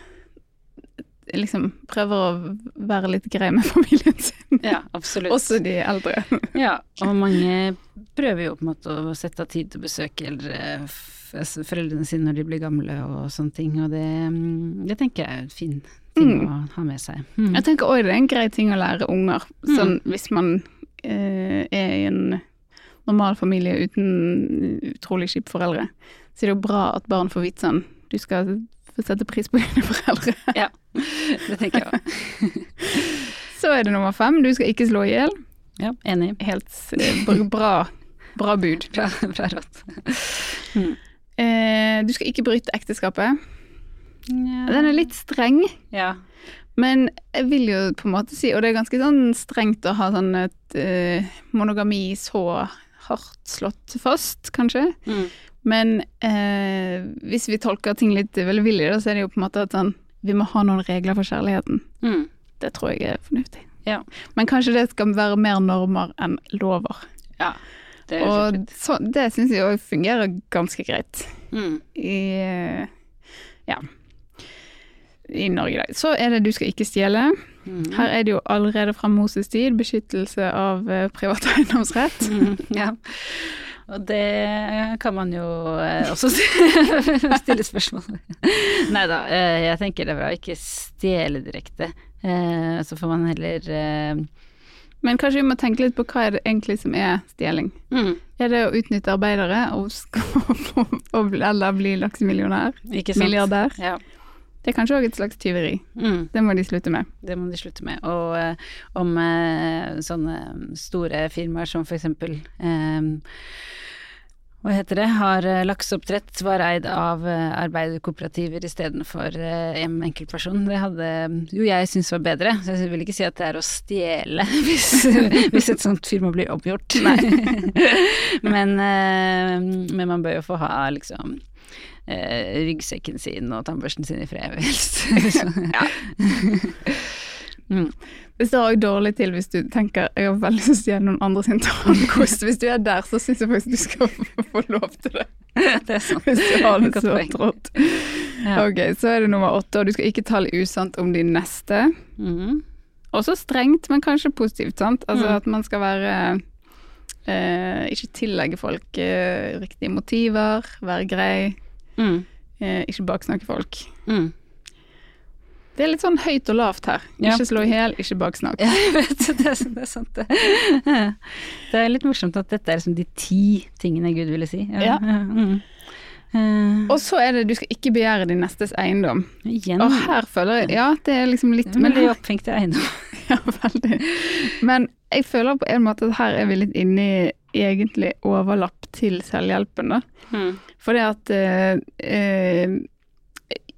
liksom prøver å være litt grei med [LAUGHS] familien sin.
Ja, absolutt.
Også de eldre.
Ja, og mange prøver jo på en måte å sette av tid til å besøke eldre foreldrene sine når de blir gamle og sånne ting, og det, mm, det tenker jeg er en fin ting
Mm.
å ha med seg. Mm.
Jeg tenker òg det er en grei ting å lære unger, sånn hvis man eh, er i en normal familie uten utrolig kjipe foreldre. Så er det jo bra at barn får vite sånn Du skal få sette pris på dine foreldre. [LAUGHS]
Ja, det tenker jeg òg. [LAUGHS]
Så er det nummer fem. Du skal ikke slå i hjel.
Ja, enig.
Helt eh, bra, bra bud.
Bra, bra råd.
Eh, du skal ikke bryte ekteskapet.
Ja.
Den er litt streng,
Ja.
Men jeg vil jo på en måte si, og det er ganske sånn strengt å ha sånn et eh, monogami så hardt slått fast, kanskje.
Mm.
Men eh, hvis vi tolker ting litt velvillig, så er det jo på en måte at sånn Vi må ha noen regler for kjærligheten.
Mm.
Det tror jeg er fornuftig.
Ja.
Men kanskje det skal være mer normer enn lover.
ja. Det er
Og så, det syns jeg òg fungerer ganske greit
Mm.
i Ja. I Norge i dag. Så er det du skal ikke stjele.
Mm.
Her er det jo allerede fra Moses tid beskyttelse av eh, privat eiendomsrett.
Mm, ja. [LAUGHS] Og det kan man jo eh, også [LAUGHS] stille spørsmål Nei da, eh, jeg tenker det er bra å ikke stjele direkte. Eh, Så får man heller
Men kanskje vi må tenke litt på hva er det egentlig som er stjeling.
mm,
Er det å utnytte arbeidere og, [LAUGHS] og eller bli laksemillionær? Milliardær?
Ja.
Det er kanskje òg et slags tyveri.
Mm.
Det må de slutte med.
Det må de slutte med. Og uh, om uh, sånne store firmaer som for eksempel eh, hva heter det, har lakseoppdrett, var eid av arbeiderkooperativer istedenfor en enkeltperson. Det hadde jo jeg syntes var bedre, så jeg vil ikke si at det er å stjele [LAUGHS] hvis, hvis et sånt firma blir omgjort. [LAUGHS] men, men man bør jo få ha liksom eh, ryggsekken sin og tannbørsten sin i fred, helst. [LAUGHS] [LAUGHS] mm.
Det står òg dårlig til hvis du tenker jeg har veldig lyst til å gjøre noen andre sin tannkost. Hvis du er der, så syns jeg faktisk du skal få- lov til det. [LAUGHS]
Det er sant.
Hvis du har det så trått.
Ja.
Ok, så er det nummer åtte, og du skal ikke tale usant om din neste.
Mm.
Også strengt, men kanskje positivt, sant? Altså
Mm.
at man skal være eh, Ikke tillegge folk eh, riktige motiver, være grei,
Mm.
eh, ikke baksnakke folk.
Mm.
Det er litt sånn høyt og lavt her.
Ja.
Ikke slå i hjel, ikke baksnakk. [LAUGHS]
Jeg vet, det er, det er sant det. [LAUGHS] Det er litt morsomt at dette er liksom de ti tingene Gud ville si.
Ja. [LAUGHS]
Mm. Eh,
Og så er det du skal ikke begjære din nestes eiendom.
igjen.
Og her føler jeg Ja, det er liksom litt
men
Men
er
her,
oppfengte eiendom.
ja, veldig. Men jeg føler på en måte at her er vi litt inne i egentlig overlapp til selvhjelpen, da.
Mm.
Fordi at eh, eh,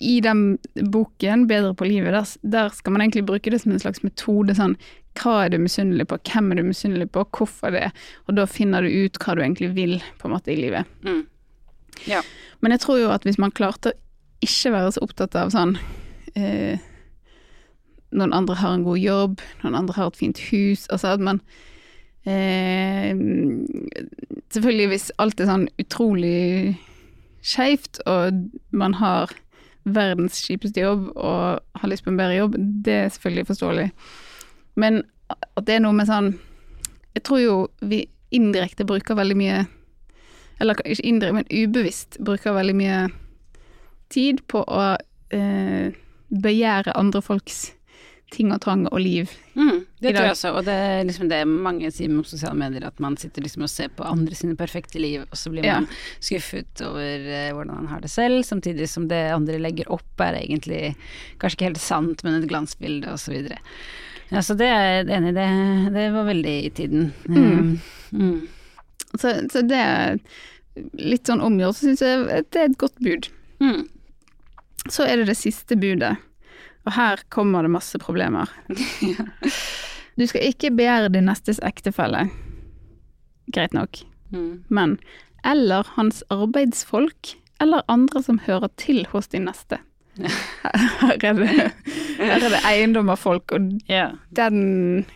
i den boken, 'Bedre på livet', der, der skal man egentlig bruke det som en slags metode. sånn, Hva er du misunnelig på, hvem er du misunnelig på, hvorfor det? Og da finner du ut hva du egentlig vil på en måte i livet.
Mm. Ja.
Men jeg tror jo at hvis man klarte å ikke være så opptatt av sånn eh, Noen andre har en god jobb, noen andre har et fint hus Altså at man eh, Selvfølgelig hvis alt er sånn utrolig skeivt, og man har verdens kjipeste jobb og har lyst på en bedre jobb, det er selvfølgelig forståelig. Men at det er noe med sånn Jeg tror jo vi indirekte bruker veldig mye Eller ikke indirekte, men ubevisst bruker veldig mye tid på å eh, begjære andre folks ting og tang og liv.
Mm, det tror jeg også, og det er liksom det mange sier med sosiale medier, at man sitter liksom og ser på andre sine perfekte liv, og så blir
Ja.
man skuffet over eh, hvordan han har det selv, samtidig som det andre legger opp er egentlig kanskje ikke helt sant, men et glansbilde, og så videre. Ja, så det er jeg enig i, det, det var veldig i tiden.
Mm.
Mm.
Så, så det er litt sånn omgjort, så syns jeg det er et godt bud.
Mm.
Så er det det siste budet, og her kommer det masse problemer. [LAUGHS] Du skal ikke begjære din nestes ektefelle. Greit nok.
Mm.
Men eller hans arbeidsfolk, eller andre som hører til hos din neste. [LAUGHS] Her er det, her er det eiendom av folk, og
Ja.
den,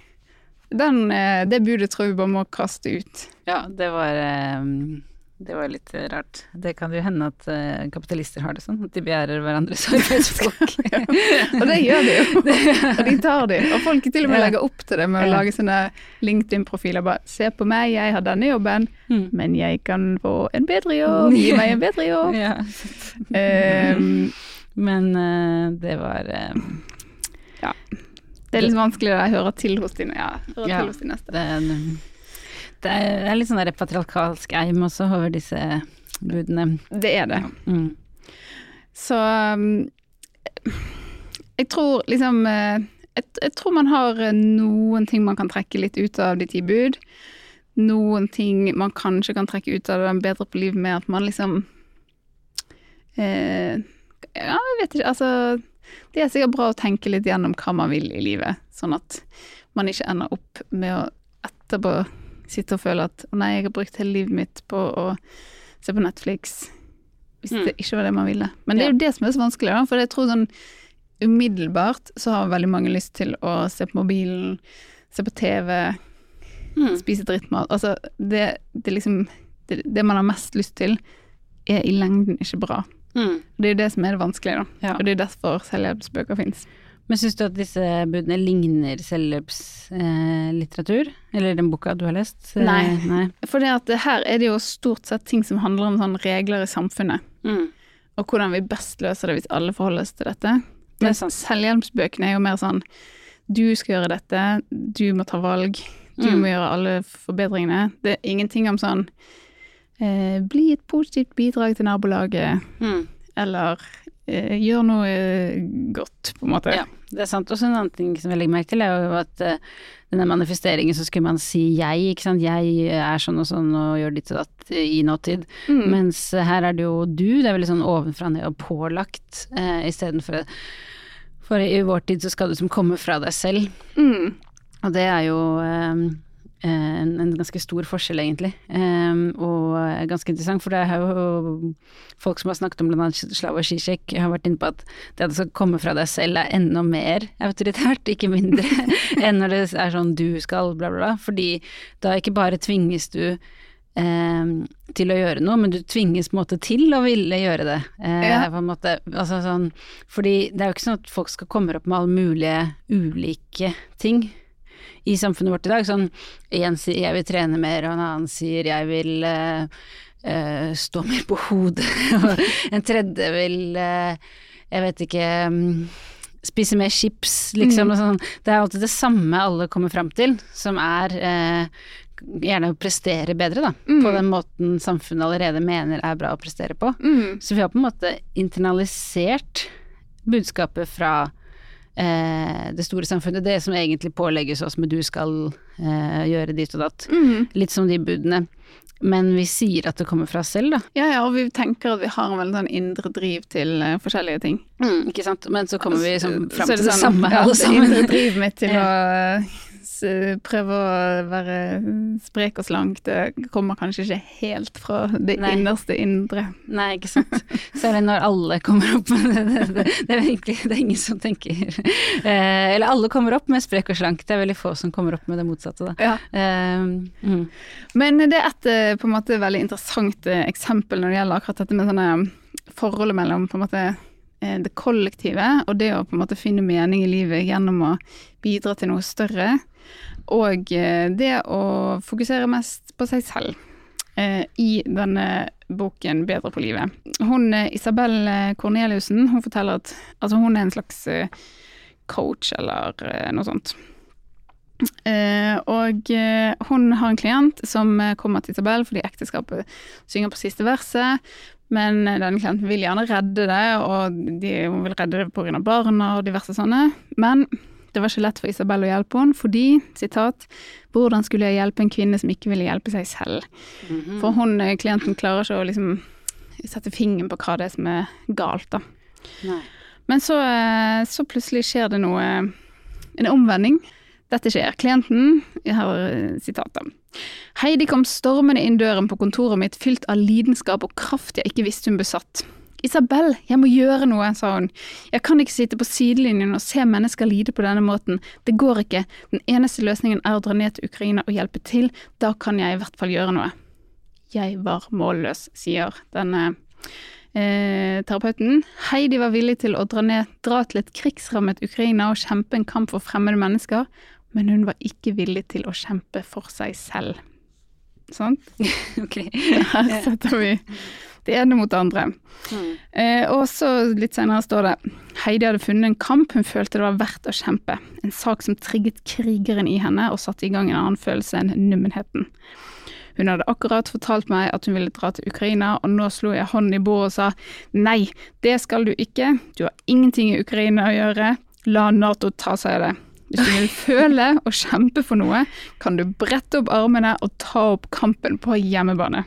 den eh, Det budet tror jeg vi bare må kaste ut.
Ja, det var eh, Det var litt eh, rart. Det kan jo hende at uh, kapitalister har det sånn, at de begjærer hverandres [LAUGHS] arbeidsfolk. [LAUGHS]
Og det gjør de jo. [LAUGHS] Og de tar de. Og folk til og med legger opp til det med å lage sånne LinkedIn-profiler. Bare 'se på meg, jeg har denne jobben,
Mm.
men jeg kan få en bedre jobb'. Gi meg en bedre jobb.
Ja.
um,
Men uh, det var ja.
det er litt vanskelig å høre til hos dine, ja,
høre
til hos de neste.
det, er det er litt sånn der patriarkalsk eim også over disse budene.
Det er det.
Mm.
Så um, jeg tror liksom eh, jeg, jeg tror man har eh, noen ting man kan trekke litt ut av de ti bud. Noen ting man kanskje kan trekke ut av den bedre på livet med at man liksom eh, Ja, jeg vet ikke, altså det er sikkert bra å tenke litt gjennom hva man vil i livet, sånn at man ikke ender opp med å etterpå sitte og føle at å nei, jeg har brukt hele livet mitt på å se på Netflix, hvis
Mm.
det ikke var det man ville. Men det er jo det som er så vanskelig, da, for jeg tror sånn umiddelbart så har veldig mange lyst til å se på mobilen, se på TV,
Mm.
spise drittmat. Altså, det, det liksom det, det man har mest lyst til, er i lengden ikke bra.
Mm.
Det er jo det som er det vanskelige, da.
Ja.
Og det er derfor selvhjelpsbøker fins.
Men syns du at disse budene ligner selvhjelpslitteratur? Eller den boka du har lest? Eh,
Nei.
Nei.
For det det her er det jo stort sett ting som handler om sånn regler i samfunnet,
Mm.
og hvordan vi best løser det hvis alle forholder seg til dette.
Det er
Mens
sant.
selvhjelpsbøkene er jo mer sånn du skal gjøre dette, du må ta valg, du
Mm.
må gjøre alle forbedringene. Det er ingenting om sånn eh, bli et positivt bidrag til nabolaget,
Mm.
Eller eh, gjør noe eh, godt, på en måte.
Ja, det er sant. Og en annen ting som jeg legger merke til, er jo at eh, denne manifesteringen så skulle man si jeg, ikke sant. Jeg er sånn og sånn og gjør ditt og datt i nåtid.
Mm.
Mens eh, her er det jo du, det er veldig sånn ovenfra ned og pålagt, eh, istedenfor For i vår tid så skal du som komme fra deg selv.
Mm.
Og det er jo eh, en, en ganske stor forskjell, egentlig. Um, og ganske interessant, for det er jo folk som har snakket om annet Slava Zizek, har vært inne på at det at det skal komme fra deg selv er enda mer autoritært, ikke mindre, [LAUGHS] enn når det er sånn du skal, bla, bla, bla. Fordi da ikke bare tvinges du um, til å gjøre noe, men du tvinges på en måte til å ville gjøre det. Eh,
Ja.
på en måte, altså sånn, fordi det er jo ikke sånn at folk skal komme opp med alle mulige ulike ting i samfunnet vårt i dag. Sånn, en sier 'jeg vil trene mer', og en annen sier 'jeg vil uh, stå mer på hodet', [LAUGHS] og en tredje vil uh, jeg vet ikke um, spise mer chips, liksom.
Mm.
Sånn. Det er alltid det samme alle kommer fram til, som er gjerne å prestere bedre, da.
Mm.
På den måten samfunnet allerede mener er bra å prestere på.
Mm.
Så vi har på en måte internalisert budskapet fra eh, det store samfunnet, det som egentlig pålegges oss med du skal eh, gjøre dit og datt.
Mm.
Litt som de budene. Men vi sier at det kommer fra oss selv, da.
Ja, ja, og vi tenker at vi har en veldig sånn indre driv til uh, forskjellige ting.
ikke sant. Men så kommer vi liksom fram
Så er
til det
sånn,
samme,
ja,
alle
det indre drivet mitt til [LAUGHS] å prøve å være sprek og slank, det kommer kanskje ikke helt fra det
Nei.
innerste indre.
Nei, ikke sant. Særlig når alle kommer opp med det. Det, det, det er egentlig det er ingen som tenker eh, Eller alle kommer opp med sprek og slank, det er veldig få som kommer opp med det motsatte, da.
Ja.
Eh, mm.
Men det er et eh, på en måte veldig interessant eh, eksempel når det gjelder akkurat dette med sånne forholdet mellom på en måte det kollektive og det å på en måte finne mening i livet gjennom å bidra til noe større, og eh, det å fokusere mest på seg selv. eh, I denne boken 'Bedre på livet'. Hun eh, Isabel Korneliussen hun forteller at altså hun er en slags eh, coach eller eh, noe sånt. Eh, og eh, hun har en klient som eh, kommer til Isabel fordi ekteskapet synger på siste verset, men denne klienten vil gjerne redde det, og de, vil redde det pga. barna og diverse sånne. Men det var ikke lett for Isabel å hjelpe henne, fordi, sitat, hvordan skulle jeg hjelpe en kvinne som ikke ville hjelpe seg selv?
Mhm.
For hun, eh, klienten klarer ikke å liksom sette fingeren på hva det er som er galt, da.
Nei.
Men så, eh, så plutselig skjer det noe En omvending. Dette skjer. Klienten Jeg har eh, sitatet. Heidi kom stormende inn døren på kontoret mitt fylt av lidenskap og kraft jeg ikke visste hun besatt. Isabel, jeg må gjøre noe, sa hun. Jeg kan ikke sitte på sidelinjen og se mennesker lide på denne måten. Det går ikke. Den eneste løsningen er å dra ned til Ukraina og hjelpe til. Da kan jeg i hvert fall gjøre noe. Jeg var målløs, sier denne eh, terapeuten. Heidi var villig til å dra, ned, dra til et krigsrammet Ukraina og kjempe en kamp for fremmede mennesker, men hun var ikke villig til å kjempe for seg selv. Sant? [LAUGHS]
Ok. [LAUGHS]
Her setter vi det ene mot det andre.
Mm.
Eh, og så litt senere står det Heidi hadde funnet en kamp hun følte det var verdt å kjempe. En sak som trigget krigeren i henne og satte i gang en annen følelse enn nummenheten. Hun hadde akkurat fortalt meg at hun ville dra til Ukraina, og nå slo jeg hånden i bordet og sa nei, det skal du ikke, du har ingenting i Ukraina å gjøre, la Nato ta seg av det. Hvis du vil føle og kjempe for noe, kan du brette opp armene og ta opp kampen på hjemmebane.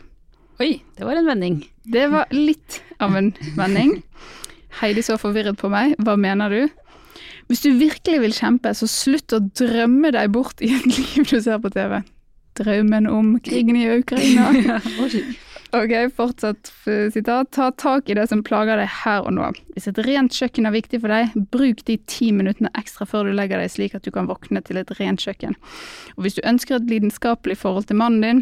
Oi, det var en vending.
Det var litt av en vending. Heidi så forvirret på meg. Hva mener du? Hvis du virkelig vil kjempe, så slutt å drømme deg bort i et [LAUGHS] liv du ser på TV. Drømmen om krigen i Ukraina. [LAUGHS] Ok, fortsatt eh, sitat. Ta tak i det som plager deg her og nå. Hvis et rent kjøkken er viktig for deg, bruk de ti minuttene ekstra før du legger deg slik at du kan våkne til et rent kjøkken. Og hvis du ønsker et lidenskapelig forhold til mannen din,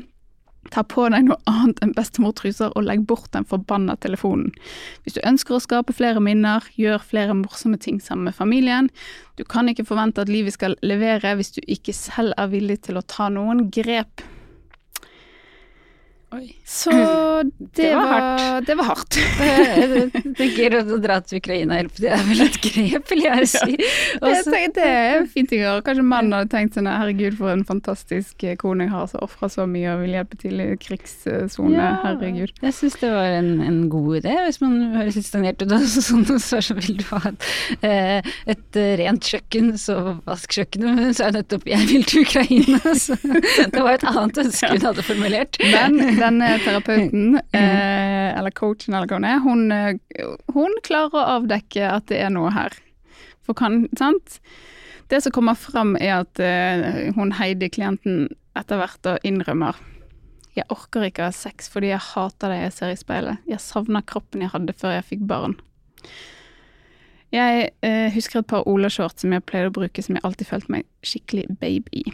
ta på deg noe annet enn bestemortruser og legg bort den forbanna telefonen. Hvis du ønsker å skape flere minner, gjør flere morsomme ting sammen med familien. Du kan ikke forvente at livet skal levere hvis du ikke selv er villig til å ta noen grep.
Oi.
Så [CLEARS THROAT] det,
Det var
var, det var hardt. [LAUGHS]
Jeg tenker å dra til Ukraina og hjelpe til er vel et grep, vil jeg si. Og
Jeg tenker, det er fint å gjøre. Kanskje mannen hadde tenkt sånn herregud for en fantastisk eh, kone jeg har, som ofrer så mye og vil hjelpe til i krigssone.
Ja.
Herregud.
Jeg syns det var en, en god idé. Hvis man høres litt stagnert ut, [LAUGHS] og sånn, så, så vil du ha et, eh, et eh, rent kjøkken, så vask kjøkkenet. Men så er det nettopp 'jeg vil til Ukraina', [LAUGHS] så det var et annet ønske hun hadde formulert.
Men denne terapeuten, eh, eller coachen eller hva hun er, hun, eh, hun klarer å avdekke at det er noe her. For kan, sant? Det som kommer fram er at eh, hun Heidi, klienten, etter hvert innrømmer jeg orker ikke å ha sex fordi jeg hater det jeg ser i speilet. Jeg savner kroppen jeg hadde før jeg fikk barn. Jeg eh, husker et par Ola-shorts som jeg pleide å bruke som jeg alltid følte meg skikkelig babe i.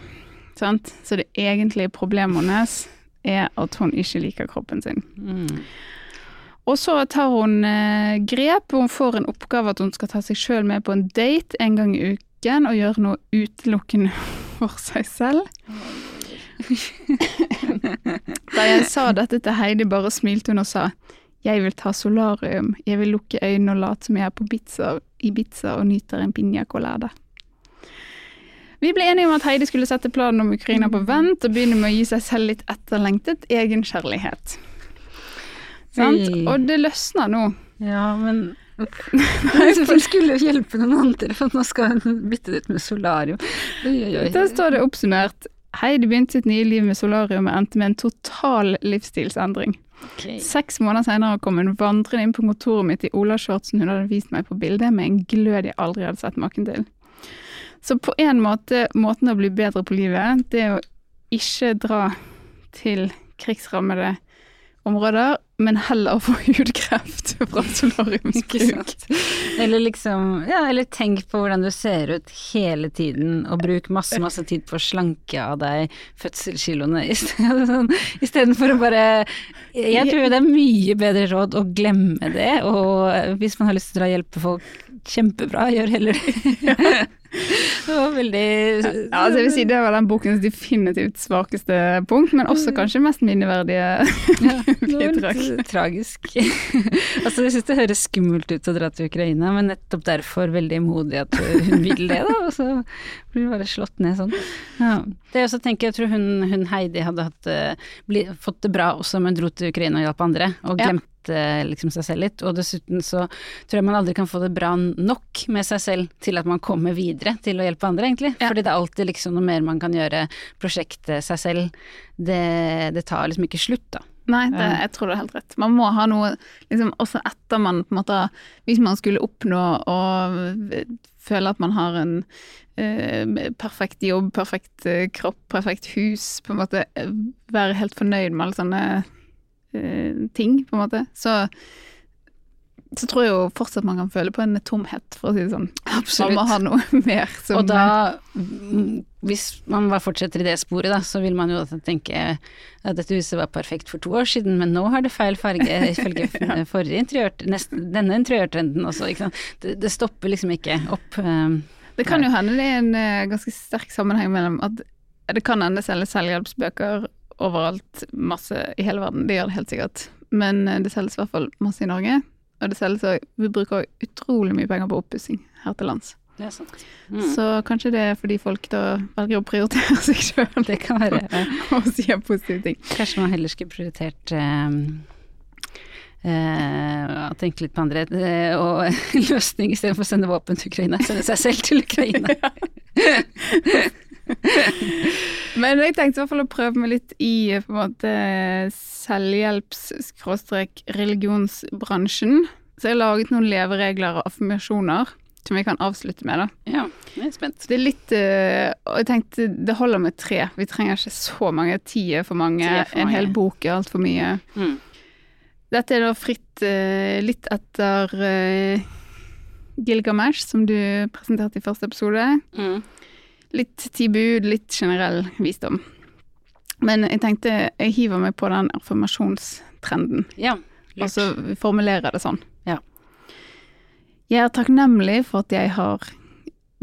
Sant? Så det egentlige problemet hennes er at hun ikke liker kroppen sin.
Mm.
Og så tar hun eh, grep, og hun får en oppgave at hun skal ta seg sjøl med på en date en gang i uken og gjøre noe utelukkende [LAUGHS] for seg selv. [LAUGHS] da jeg sa dette til Heidi, bare smilte hun og sa jeg vil ta solarium, jeg vil lukke øynene og late som jeg er på Ibiza, Ibiza og nyter en piña colada. Vi ble enige om at Heidi skulle sette planen om Ukraina på vent og begynne med å gi seg selv litt etterlengtet egenkjærlighet. Sant? Og det løsner nå.
Ja, men Hun [LAUGHS] skulle jo hjelpe noen andre, for nå skal hun bytte det ut med solarium.
Der står det oppsummert. Heidi begynte sitt nye liv med solarium og endte med en total livsstilsendring.
Okay.
Seks måneder senere kom hun vandrende inn på kontoret mitt i olashortsen hun hadde vist meg på bildet, med en glød jeg aldri hadde sett maken til. Så på en måte, måten å bli bedre på livet, det er å ikke dra til krigsrammede områder, men heller få [LAUGHS] hudkreft fra solariumsbruk.
Eller liksom Ja, eller tenk på hvordan du ser ut hele tiden, og bruk masse, masse tid på å slanke av deg fødselskiloene istedenfor sånn, å bare Jeg tror det er mye bedre råd å glemme det, og hvis man har lyst til å hjelpe folk, kjempebra, gjør heller det. [LAUGHS] Det var veldig
Ja, altså jeg vil si Det var den bokens definitivt svakeste punkt, men også kanskje mest minneverdige
Ja, [LAUGHS]
bidrag.
litt tragisk. altså, jeg syns det høres skummelt ut å dra til Ukraina, men nettopp derfor veldig modig at hun vil det, da. Og så blir hun bare slått ned sånn. Ja. Det jeg også tenker, jeg tror hun, hun Heidi hadde hatt, eh, bli, fått det bra også om hun dro til Ukraina og hjalp andre, og
Ja.
Glemte liksom seg selv litt. Og dessuten så tror jeg man aldri kan få det bra nok med seg selv til at man kommer videre til å hjelpe andre, egentlig.
Ja.
Fordi det er alltid liksom noe mer man kan gjøre. Prosjektet seg selv, det, det tar liksom ikke slutt, da.
Nei, det, jeg tror det er helt rett. Man må ha noe liksom, også etter man på en måte Hvis man skulle oppnå å føle at man har en eh, perfekt jobb, perfekt eh, kropp, perfekt hus, på en måte eh, være helt fornøyd med alle sånne eh, ting, på en måte, så så tror jeg jo fortsatt man kan føle på en tomhet, for å si det sånn. Man må ha noe [LAUGHS] mer som
Og da, mm, hvis man bare fortsetter i det sporet, da, så vil man jo tenke at dette huset var perfekt for to år siden, men nå har det feil farge [LAUGHS] ifølge forrige interiør, nest, denne interiørtrenden også, ikke sant. Det, det stopper liksom ikke opp. eh,
Det kan jo hende det er en eh, ganske sterk sammenheng mellom at det kan hende selges selvhjelpsbøker overalt, masse i hele verden, det gjør det helt sikkert. Men eh, det selges i hvert fall masse i Norge. Og det selges òg vi bruker utrolig mye penger på oppussing her til lands.
Det er sant. Mm.
Så kanskje det er fordi folk da velger å prioritere [LAUGHS] seg sjøl
Det kan være [LAUGHS]
og sier positive ting.
Kanskje man heller skulle prioritert um Uh, tenke litt på andre uh, og [LAUGHS] løsning istedenfor å sende våpen til Ukraina. Sende seg selv til Ukraina. [LAUGHS]
Men jeg tenkte i hvert fall å prøve meg litt i på en måte selvhjelps-religionsbransjen. Så jeg har laget noen leveregler og affirmasjoner som vi kan avslutte med, da.
Ja, jeg er spent.
Det er litt eh, Og jeg tenkte det holder med tre. Vi trenger ikke så mange. Ti er for mange.
Er for
En hel bok er altfor mye.
Mm.
Dette er da fritt eh, litt etter eh, Gilgamesh, som du presenterte i første episode.
Mm.
Litt ti bud, litt generell visdom. Men jeg tenkte jeg hiver meg på den affirmasjonstrenden.
Ja,
Og så formulerer jeg det sånn.
Ja.
Jeg er takknemlig for at jeg har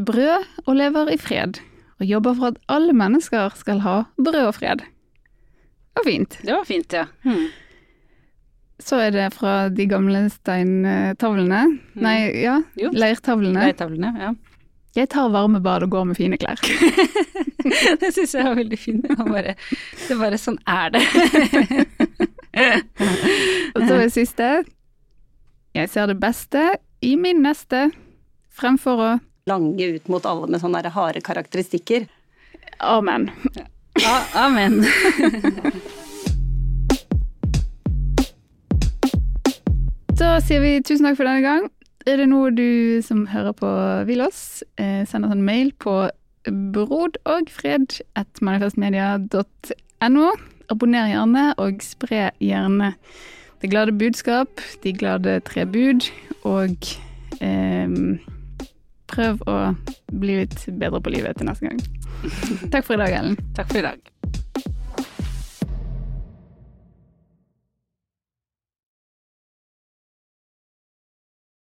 brød og lever i fred, og jobber for at alle mennesker skal ha brød og fred. Det var fint.
Det var fint, ja. Hmm.
Så er det fra de gamle steintavlene. Nei, ja.
Jo.
leirtavlene.
Leirtavlene, ja.
Jeg tar varmebad og går med fine klær. [LAUGHS]
det syns jeg var veldig fint. Det, var bare, det er bare sånn er det. [LAUGHS]
Og så det siste. Jeg ser det beste i min neste, fremfor å
Lange ut mot alle med sånne harde karakteristikker.
Amen.
Ja, amen. [LAUGHS]
så sier vi tusen takk for denne gang. Er det noe du som hører på vil oss, eh, send oss en mail på brodogfred.manifestmedia.no. Abonner gjerne, og spre gjerne det glade budskap, de glade tre bud, og eh, prøv å bli litt bedre på livet til neste gang. [LAUGHS] Takk for i dag, Ellen.
Takk for i dag.